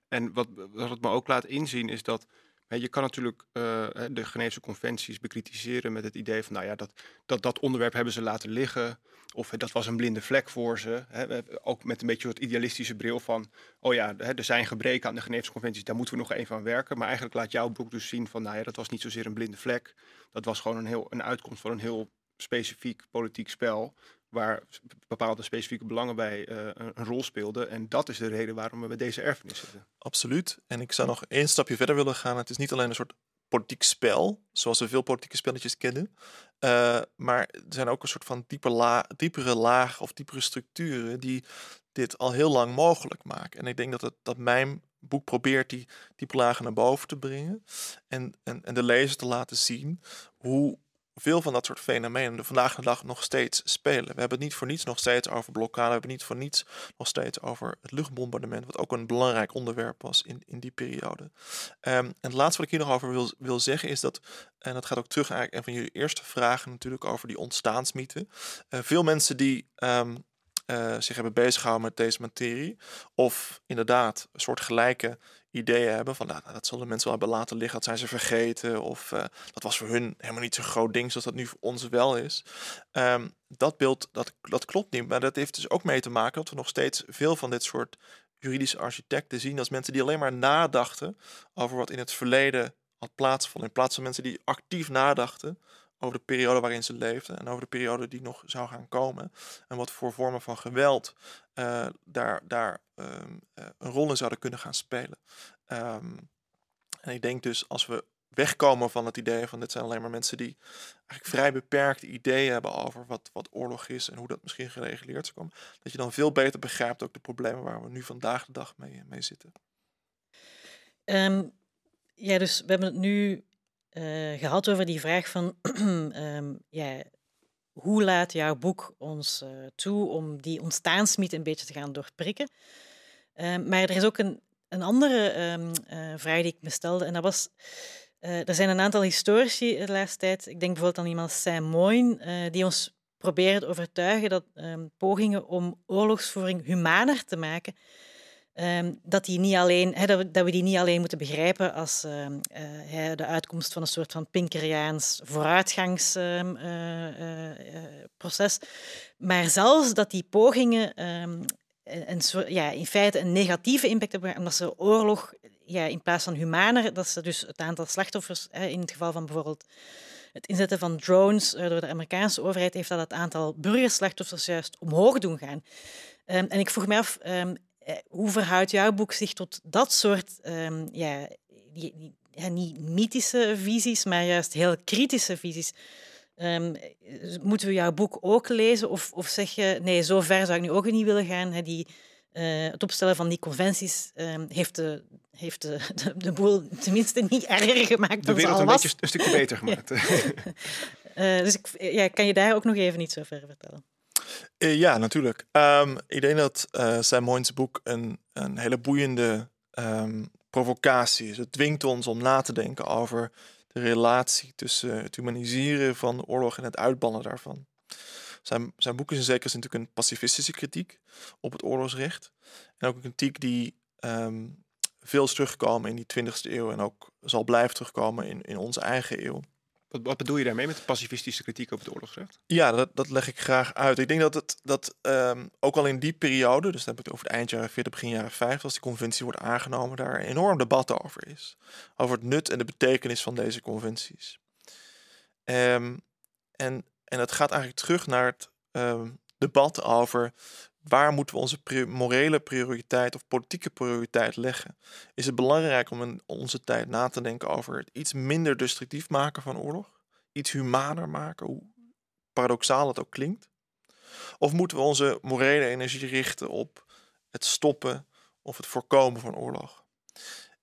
En wat, wat het me ook laat inzien is dat je kan natuurlijk uh, de Geneefse conventies bekritiseren met het idee van, nou ja, dat, dat, dat onderwerp hebben ze laten liggen. Of dat was een blinde vlek voor ze. Hè, ook met een beetje het idealistische bril van, oh ja, er zijn gebreken aan de Geneefse conventies, daar moeten we nog even aan werken. Maar eigenlijk laat jouw boek dus zien van, nou ja, dat was niet zozeer een blinde vlek. Dat was gewoon een, heel, een uitkomst van een heel specifiek politiek spel waar bepaalde specifieke belangen bij uh, een rol speelden. En dat is de reden waarom we met deze erfenis zitten. Absoluut. En ik zou nog één stapje verder willen gaan. Het is niet alleen een soort politiek spel, zoals we veel politieke spelletjes kennen. Uh, maar er zijn ook een soort van dieper diepere laag of diepere structuren die dit al heel lang mogelijk maken. En ik denk dat, dat mijn boek probeert die diepe lagen naar boven te brengen. En, en, en de lezer te laten zien hoe veel van dat soort fenomenen vandaag de dag nog steeds spelen. We hebben het niet voor niets nog steeds over blokkade. We hebben het niet voor niets nog steeds over het luchtbombardement, wat ook een belangrijk onderwerp was in, in die periode. Um, en het laatste wat ik hier nog over wil, wil zeggen is dat, en dat gaat ook terug eigenlijk een van jullie eerste vragen natuurlijk over die ontstaansmythe. Uh, veel mensen die um, uh, zich hebben bezighouden met deze materie, of inderdaad een soort gelijke ideeën hebben van nou, dat zullen mensen wel hebben laten liggen, dat zijn ze vergeten of uh, dat was voor hun helemaal niet zo'n groot ding zoals dat nu voor ons wel is. Um, dat beeld dat, dat klopt niet, maar dat heeft dus ook mee te maken dat we nog steeds veel van dit soort juridische architecten zien als mensen die alleen maar nadachten over wat in het verleden had plaatsgevonden, in plaats van mensen die actief nadachten over de periode waarin ze leefden en over de periode die nog zou gaan komen. En wat voor vormen van geweld uh, daar, daar um, uh, een rol in zouden kunnen gaan spelen. Um, en ik denk dus als we wegkomen van het idee van dit zijn alleen maar mensen die eigenlijk vrij beperkte ideeën hebben over wat, wat oorlog is en hoe dat misschien gereguleerd zou komen, dat je dan veel beter begrijpt ook de problemen waar we nu vandaag de dag mee, mee zitten. Um, ja, dus we hebben het nu uh, gehad over die vraag van um, ja, hoe laat jouw boek ons uh, toe om die ontstaansmythe een beetje te gaan doorprikken. Um, maar er is ook een, een andere um, uh, vraag die ik me stelde en dat was... er zijn een aantal historici de laatste tijd, ik denk bijvoorbeeld aan iemand Sam Moyne, die ons proberen te overtuigen dat pogingen om oorlogsvoering humaner te maken Ehm, dat, die niet alleen, dat, we, die niet alleen moeten begrijpen als uh, uh, de uitkomst van een soort van Pinkeriaans vooruitgangsproces, uh, maar zelfs dat die pogingen um, ja, in feite een negatieve impact hebben, omdat ze oorlog ja, in plaats van humaner, dat ze dus het aantal slachtoffers, in het geval van bijvoorbeeld het inzetten van drones door de Amerikaanse overheid, heeft dat het aantal burgerslachtoffers juist omhoog doen gaan. En ik vroeg me af, eh, hoe verhoudt jouw boek zich tot dat soort, um, ja, die, ja, niet mythische visies, maar juist heel kritische visies? Um, moeten we jouw boek ook lezen? Of, of zeg je, nee, zo ver zou ik nu ook niet willen gaan. Hè, die, uh, het opstellen van die conventies um, heeft, de, heeft de, de, de, boel tenminste niet erger gemaakt dan de al was. een beetje een stukje beter gemaakt. uh, dus ik, ja, kan je daar ook nog even iets over vertellen? Eh, ja, natuurlijk. Ehm, ik denk dat uh, Sam boek een, een hele boeiende ehm, provocatie is. Het dwingt ons om na te denken over de relatie tussen het humaniseren van de oorlog en het uitbannen daarvan. Zijn, zijn boek is in zekere zin natuurlijk een pacifistische kritiek op het oorlogsrecht. En ook een kritiek die ehm, veel is teruggekomen in die 20e eeuw en ook zal blijven terugkomen in, in onze eigen eeuw. Wat, wat bedoel je daarmee met pacifistische kritiek op het oorlogsrecht? Ja, dat, dat leg ik graag uit. Ik denk dat het dat um, ook al in die periode, dus dan heb ik het over het eind jaren 40, begin jaren 50, als die conventie wordt aangenomen, daar enorm debat over is. Over het nut en de betekenis van deze conventies. Um, en, en dat gaat eigenlijk terug naar het um, debat over waar moeten we onze morele prioriteit of politieke prioriteit leggen? Is het belangrijk om in onze tijd na te denken over het iets minder destructief maken van oorlog? Iets humaner maken, hoe paradoxaal het ook klinkt? Of moeten we onze morele energie richten op het stoppen of het voorkomen van oorlog?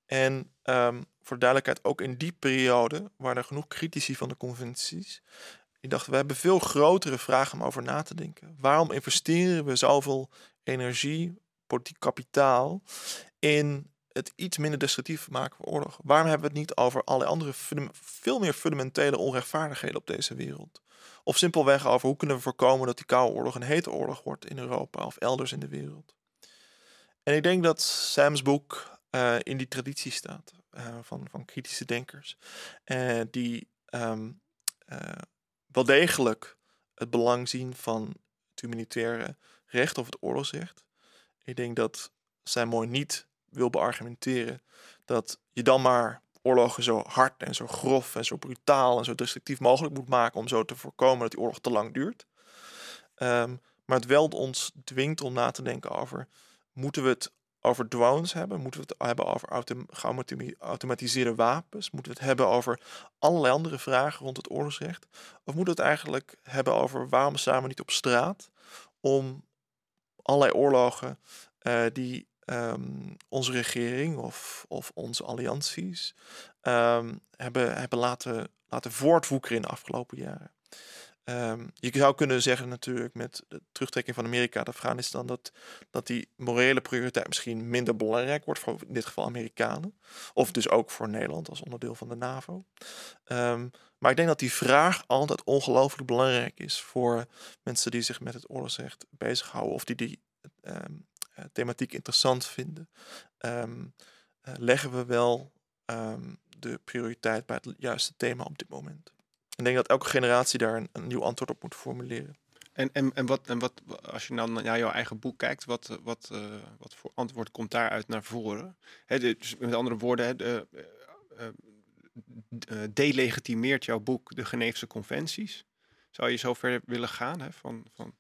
En um, voor duidelijkheid, ook in die periode waren er genoeg critici van de conventies ik dacht, we hebben veel grotere vragen om over na te denken. Waarom investeren we zoveel energie, politiek kapitaal in het iets minder destructief maken van oorlog? Waarom hebben we het niet over alle andere veel meer fundamentele onrechtvaardigheden op deze wereld? Of simpelweg over hoe kunnen we voorkomen dat die koude oorlog een hete oorlog wordt in Europa of elders in de wereld? En ik denk dat Sam's boek uh, in die traditie staat uh, van, van kritische denkers. Uh, die um, wel degelijk het belang zien van het humanitaire recht of het oorlogsrecht. Ik denk dat zij mooi niet wil beargumenteren dat je dan maar oorlogen zo hard en zo grof en zo brutaal en zo destructief mogelijk moet maken om zo te voorkomen dat die oorlog te lang duurt. Um, maar het wel ons dwingt om na te denken over moeten we het over drones hebben? Moeten we het hebben over geautomatiseerde wapens? Moeten we het hebben over allerlei andere vragen rond het oorlogsrecht? Of moeten we het eigenlijk hebben over waarom we niet op straat om allerlei oorlogen uh, die um, onze regering of, of onze allianties um, hebben, hebben laten, laten voortwoekeren in de afgelopen jaren? Um, je zou kunnen zeggen natuurlijk met de terugtrekking van Amerika uit Afghanistan dat, dat die morele prioriteit misschien minder belangrijk wordt voor in dit geval Amerikanen. Of dus ook voor Nederland als onderdeel van de NAVO. Um, maar ik denk dat die vraag altijd ongelooflijk belangrijk is voor mensen die zich met het oorlogsrecht bezighouden of die die um, thematiek interessant vinden. Uh, leggen we wel de prioriteit bij het juiste thema op dit moment? Ik denk dat elke generatie daar een, een nieuw antwoord op moet formuleren. En, en, en, wat, en wat, als je dan naar jouw eigen boek kijkt, wat, wat, uh, wat voor antwoord komt daaruit naar voren? He, dus met andere woorden, de, uh, uh, delegitimeert jouw boek de Geneefse conventies? Zou je zover willen gaan? Van, van,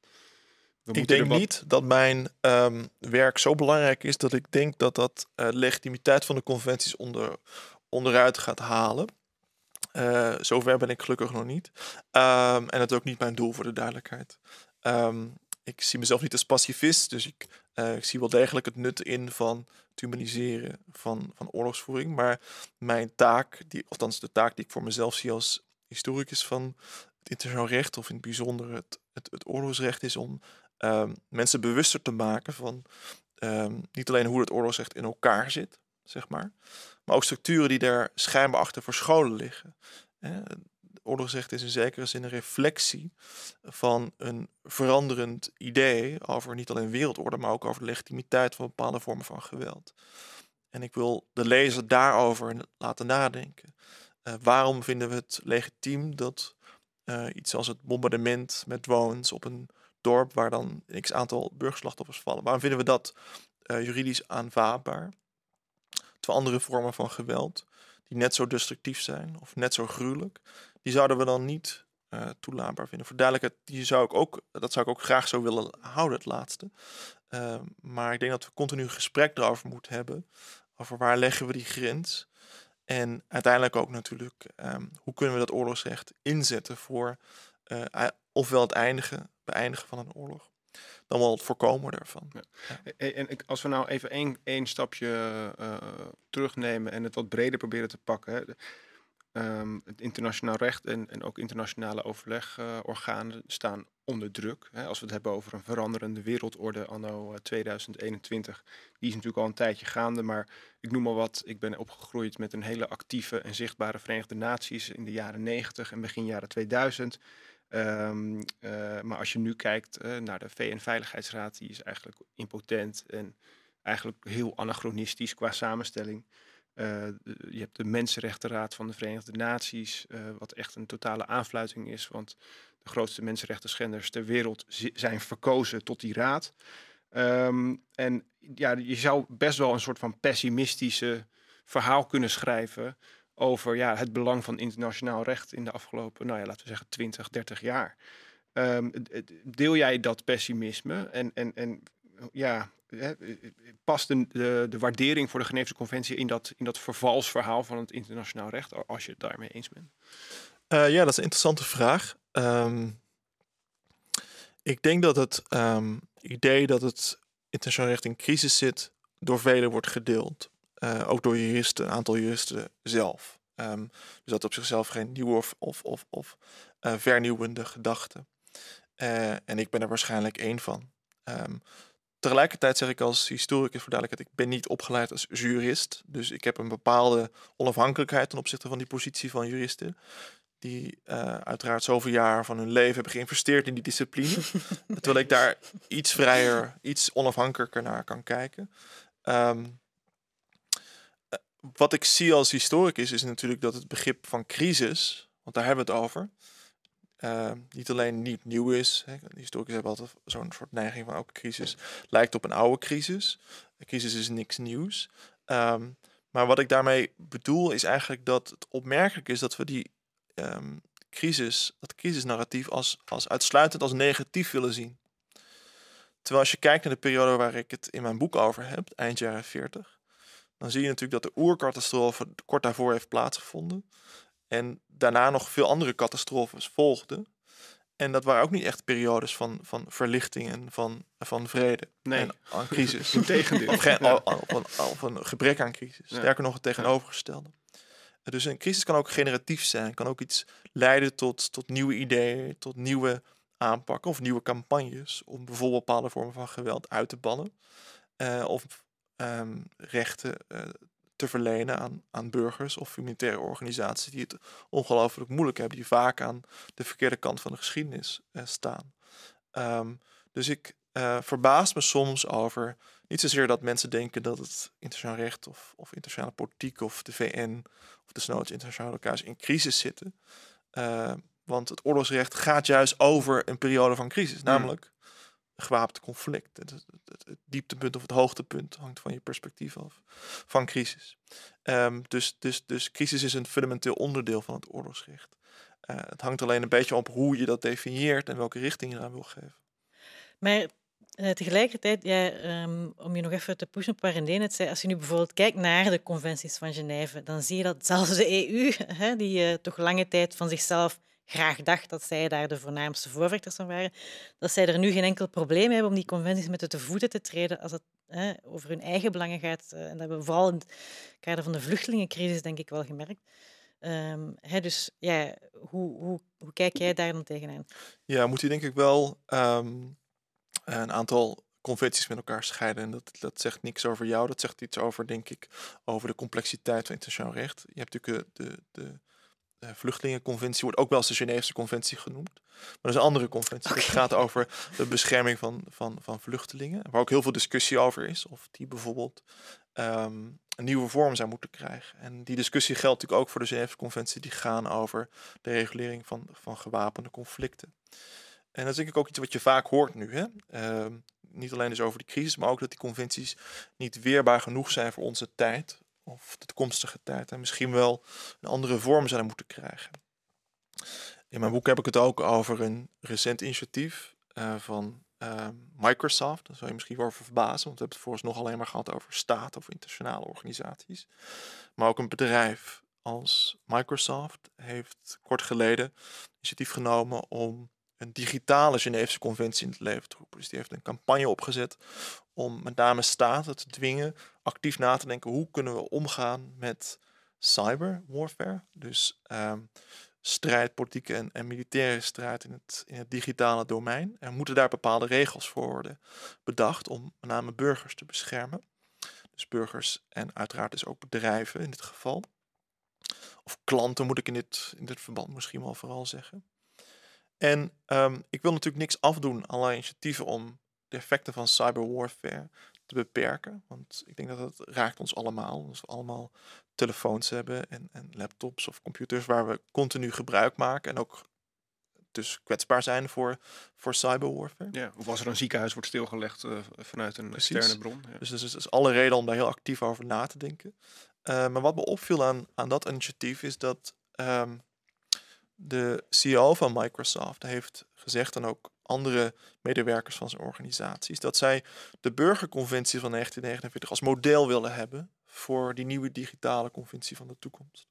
ik denk wat... niet dat mijn um, werk zo belangrijk is dat ik denk dat dat legitimiteit van de conventies onder, onderuit gaat halen. Uh, zover ben ik gelukkig nog niet. Um, en dat is ook niet mijn doel voor de duidelijkheid. Um, ik zie mezelf niet als pacifist, dus ik, uh, ik, zie wel degelijk het nut in van het humaniseren van, van oorlogsvoering. Maar mijn taak, die, althans de taak die ik voor mezelf zie als historicus van het internationaal recht, of in het bijzonder het, het, het oorlogsrecht, is om um, mensen bewuster te maken van niet alleen hoe het oorlogsrecht in elkaar zit, zeg maar, maar ook structuren die daar schijnbaar achter verscholen liggen. Oorlogsrecht is in zekere zin een reflectie van een veranderend idee over niet alleen wereldorde, maar ook over de legitimiteit van bepaalde vormen van geweld. En ik wil de lezer daarover laten nadenken. Uh, waarom vinden we het legitiem dat uh, iets als het bombardement met drones op een dorp waar dan x aantal burgerslachtoffers vallen, waarom vinden we dat uh, juridisch aanvaardbaar? Andere vormen van geweld, die net zo destructief zijn of net zo gruwelijk, die zouden we dan niet uh, toelaatbaar vinden. Voor duidelijkheid, die zou ik ook, dat zou ik ook graag zo willen houden, het laatste. Uh, maar ik denk dat we continu een gesprek erover moeten hebben, over waar leggen we die grens. En uiteindelijk ook natuurlijk, um, hoe kunnen we dat oorlogsrecht inzetten voor uh, ofwel het eindigen, beëindigen van een oorlog, dan wel het voorkomen daarvan. Ja. En als we nou even één, één stapje uh, terugnemen en het wat breder proberen te pakken. Hè. Ehm, het internationaal recht en, en ook internationale overlegorganen staan onder druk. Hè, als we het hebben over een veranderende wereldorde anno 2021. Eh, Die is natuurlijk al een tijdje gaande, maar ik noem maar wat. Ik ben opgegroeid met een hele actieve en zichtbare Verenigde Naties in de jaren 90 en begin jaren 2000. Ehm, eh, maar als je nu kijkt uh, naar de VN-veiligheidsraad, die is eigenlijk impotent en eigenlijk heel anachronistisch qua samenstelling. Uh, je hebt de Mensenrechtenraad van de Verenigde Naties, wat echt een totale aanfluiting is, want de grootste mensenrechten schenders ter wereld zijn verkozen tot die raad. Um, en ja, je zou best wel een soort van pessimistische verhaal kunnen schrijven over ja, het belang van internationaal recht in de afgelopen, nou ja, laten we zeggen 20, 30 jaar. Um, deel jij dat pessimisme en, en, en ja, past de, de, de, waardering voor de Geneefse Conventie in dat, in dat vervalsverhaal van het internationaal recht, als je het daarmee eens bent? Uh, ja, dat is een interessante vraag. Um, ik denk dat het um, idee dat het internationaal recht in crisis zit, door velen wordt gedeeld. Uh, ook door juristen, een aantal juristen zelf. Um, dus dat op zichzelf geen nieuwe of, of, of, of uh, vernieuwende gedachte. Uh, en ik ben er waarschijnlijk één van. Um, tegelijkertijd zeg ik als historicus voor duidelijkheid, ik ben niet opgeleid als jurist. Dus ik heb een bepaalde onafhankelijkheid ten opzichte van die positie van juristen die uiteraard zoveel jaar van hun leven hebben geïnvesteerd in die discipline. terwijl ik daar iets vrijer, iets onafhankelijker naar kan kijken. Um, wat ik zie als historicus is natuurlijk dat het begrip van crisis, want daar hebben we het over, uh, niet alleen niet nieuw is. Hè. Historicus hebben altijd zo'n soort neiging van ook crisis lijkt op een oude crisis. Een crisis is niks nieuws. Um, maar wat ik daarmee bedoel is eigenlijk dat het opmerkelijk is dat we die um, crisis, dat crisisnarratief als, als uitsluitend als negatief willen zien. Terwijl als je kijkt naar de periode waar ik het in mijn boek over heb, eind jaren 40, dan zie je natuurlijk dat de oercatastrofe kort daarvoor heeft plaatsgevonden. En daarna nog veel andere catastrofes volgden. En dat waren ook niet echt periodes van, van verlichting en van, van vrede. Nee. En aan crisis. Integendeel. Of, geen, ja. of, of, of, een gebrek aan crisis. Ja. Sterker nog, het tegenovergestelde. Dus een crisis kan ook generatief zijn, kan ook iets leiden tot, tot nieuwe ideeën, tot nieuwe aanpakken of nieuwe campagnes om bijvoorbeeld bepaalde vormen van geweld uit te bannen uh, of um, rechten uh, te verlenen aan, aan burgers of humanitaire organisaties die het ongelooflijk moeilijk hebben, die vaak aan de verkeerde kant van de geschiedenis uh, staan. Um, dus ik verbaas me soms over niet zozeer dat mensen denken dat het internationaal recht of, of internationale politiek of de VN of de snoods internationale elkaars in crisis zitten. Uh, want het oorlogsrecht gaat juist over een periode van crisis, mm. namelijk gewapend conflict. Het, het, het, het, dieptepunt of het hoogtepunt hangt van je perspectief af van crisis. Um, dus, dus, dus crisis is een fundamenteel onderdeel van het oorlogsrecht. Uh, het hangt alleen een beetje op hoe je dat definieert en welke richting je eraan wil geven. Maar uh, tegelijkertijd, um, om je nog even te pushen op waar René het zei, als je nu bijvoorbeeld kijkt naar de conventies van Genève, dan zie je dat zelfs de EU, hè, die uh, toch lange tijd van zichzelf graag dacht dat zij daar de voornaamste voorvechters van waren, dat zij er nu geen enkel probleem hebben om die conventies met de voeten te treden als het hè, over hun eigen belangen gaat. Uh, en dat hebben we vooral in het kader van de vluchtelingencrisis denk ik wel gemerkt. Um, hè, dus ja, hoe, hoe, hoe kijk jij daar dan tegenaan? Ja, moet je denk ik wel um een aantal conventies met elkaar scheiden. En dat, dat zegt niks over jou. Dat zegt iets over, denk ik, over de complexiteit van internationaal recht. Je hebt natuurlijk de, de Vluchtelingenconventie, wordt ook wel eens de Geneefse Conventie genoemd. Maar dat is een andere conventie. Okay. Het gaat over de bescherming van, van, van vluchtelingen. Waar ook heel veel discussie over is. Of die bijvoorbeeld um, een nieuwe vorm zou moeten krijgen. En die discussie geldt natuurlijk ook voor de Geneefse Conventie. Die gaan over de regulering van, van gewapende conflicten. En dat is denk ik ook iets wat je vaak hoort nu. Hè? Uh, niet alleen dus over die crisis, maar ook dat die conventies niet weerbaar genoeg zijn voor onze tijd. Of de toekomstige tijd. En misschien wel een andere vorm zouden moeten krijgen. In mijn boek heb ik het ook over een recent initiatief uh, van uh, Microsoft. Daar zou je misschien wel over verbazen, want we hebben het vooralsnog alleen maar gehad over staten of internationale organisaties. Maar ook een bedrijf als Microsoft heeft kort geleden initiatief genomen om een digitale Geneefse conventie in het leven te roepen. Dus die heeft een campagne opgezet om met name staten te dwingen actief na te denken hoe kunnen we omgaan met cyberwarfare. Dus ehm, strijd, politieke en, en, militaire strijd in het, in het digitale domein. Er moeten daar bepaalde regels voor worden bedacht om met name burgers te beschermen. Dus burgers en uiteraard dus ook bedrijven in dit geval. Of klanten moet ik in dit, in dit verband misschien wel vooral zeggen. En ehm, ik wil natuurlijk niks afdoen aan initiatieven om de effecten van cyberwarfare te beperken. Want ik denk dat het raakt ons allemaal. Als we allemaal telefoons hebben en, en laptops of computers waar we continu gebruik maken. En ook dus kwetsbaar zijn voor, voor cyberwarfare. Ja, of als er een ziekenhuis wordt stilgelegd uh, vanuit een Precies. externe bron. Ja. Dus er is, alle reden om daar heel actief over na te denken. Uh, maar wat me opviel aan, aan dat initiatief is dat um, de CEO van Microsoft heeft gezegd, en ook andere medewerkers van zijn organisaties, dat zij de burgerconventie van 1949 als model willen hebben voor die nieuwe digitale conventie van de toekomst.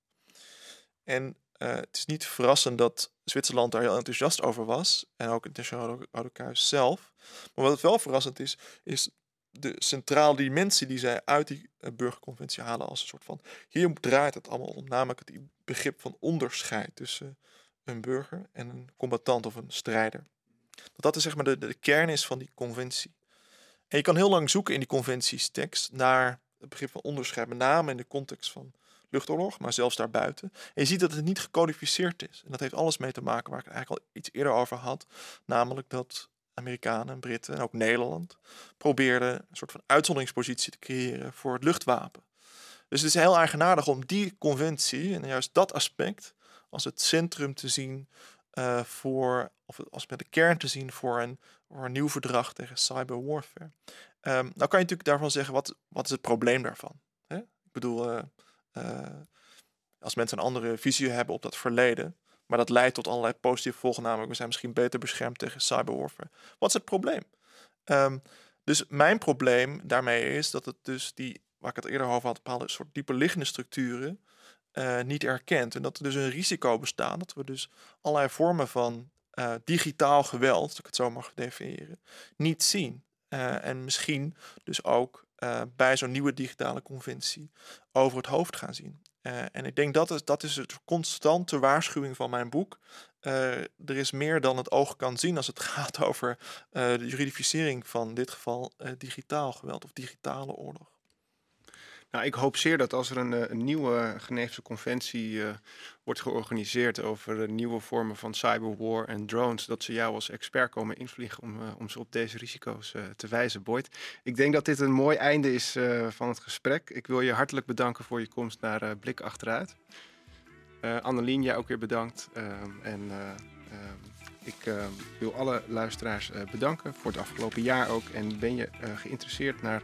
En uh, het is niet verrassend dat Zwitserland daar heel enthousiast over was. En ook het Nationaal Rode zelf. Maar wat wel verrassend is, is de centrale dimensie die zij uit die uh, burgerconventie halen als een soort van... Hier draait het allemaal om, namelijk het begrip van onderscheid tussen een burger en een combatant of een strijder. Dat dat is zeg maar de, de kern is van die conventie. En je kan heel lang zoeken in die conventiestekst naar het begrip van onderscheid, met name in de context van luchtoorlog, maar zelfs daarbuiten. En je ziet dat het niet gecodificeerd is. En dat heeft alles mee te maken waar ik het eigenlijk al iets eerder over had, namelijk dat Amerikanen, Britten en ook Nederland probeerden een soort van uitzonderingspositie te creëren voor het luchtwapen. Dus het is heel eigenaardig om die conventie en juist dat aspect als het centrum te zien uh, voor, of als met de kern te zien voor een, voor een nieuw verdrag tegen cyberwarfare. Um, nou kan je natuurlijk daarvan zeggen, wat, wat is het probleem daarvan? Hè? Ik bedoel, uh, uh, als mensen een andere visie hebben op dat verleden, maar dat leidt tot allerlei positieve volgen, namelijk we zijn misschien beter beschermd tegen cyberwarfare. Wat is het probleem? Um, dus mijn probleem daarmee is dat het dus die, waar ik het eerder over had, bepaalde soort dieper liggende structuren uh, niet erkent. En dat er dus een risico bestaat dat we dus allerlei vormen van uh, digitaal geweld, als ik het zo mag definiëren, niet zien. Uh, en misschien dus ook bij zo'n nieuwe digitale conventie over het hoofd gaan zien. en ik denk dat is, dat is het constante waarschuwing van mijn boek. er is meer dan het oog kan zien als het gaat over de juridificering van dit geval digitaal geweld of digitale oorlog. Nou, ik hoop zeer dat als er een, eh, een nieuwe Geneefse conventie uh, wordt georganiseerd over nieuwe vormen van cyberwar en drones, dat ze jou als expert komen invliegen om, om ze op deze risico's te wijzen, Boyd. Ik denk dat dit een mooi einde is van het gesprek. Ik wil je hartelijk bedanken voor je komst naar Blik Achteruit. Annelien, jij ook weer bedankt. Ehm, en ehm, ik wil alle luisteraars bedanken voor het afgelopen jaar ook. En ben je geïnteresseerd naar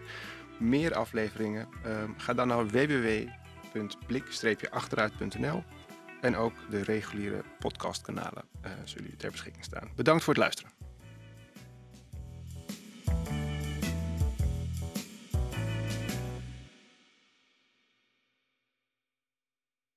meer afleveringen, ehm, ga dan naar www.blik-achteruit.nl. En ook de reguliere podcastkanalen uh, zullen ter beschikking staan. Bedankt voor het luisteren.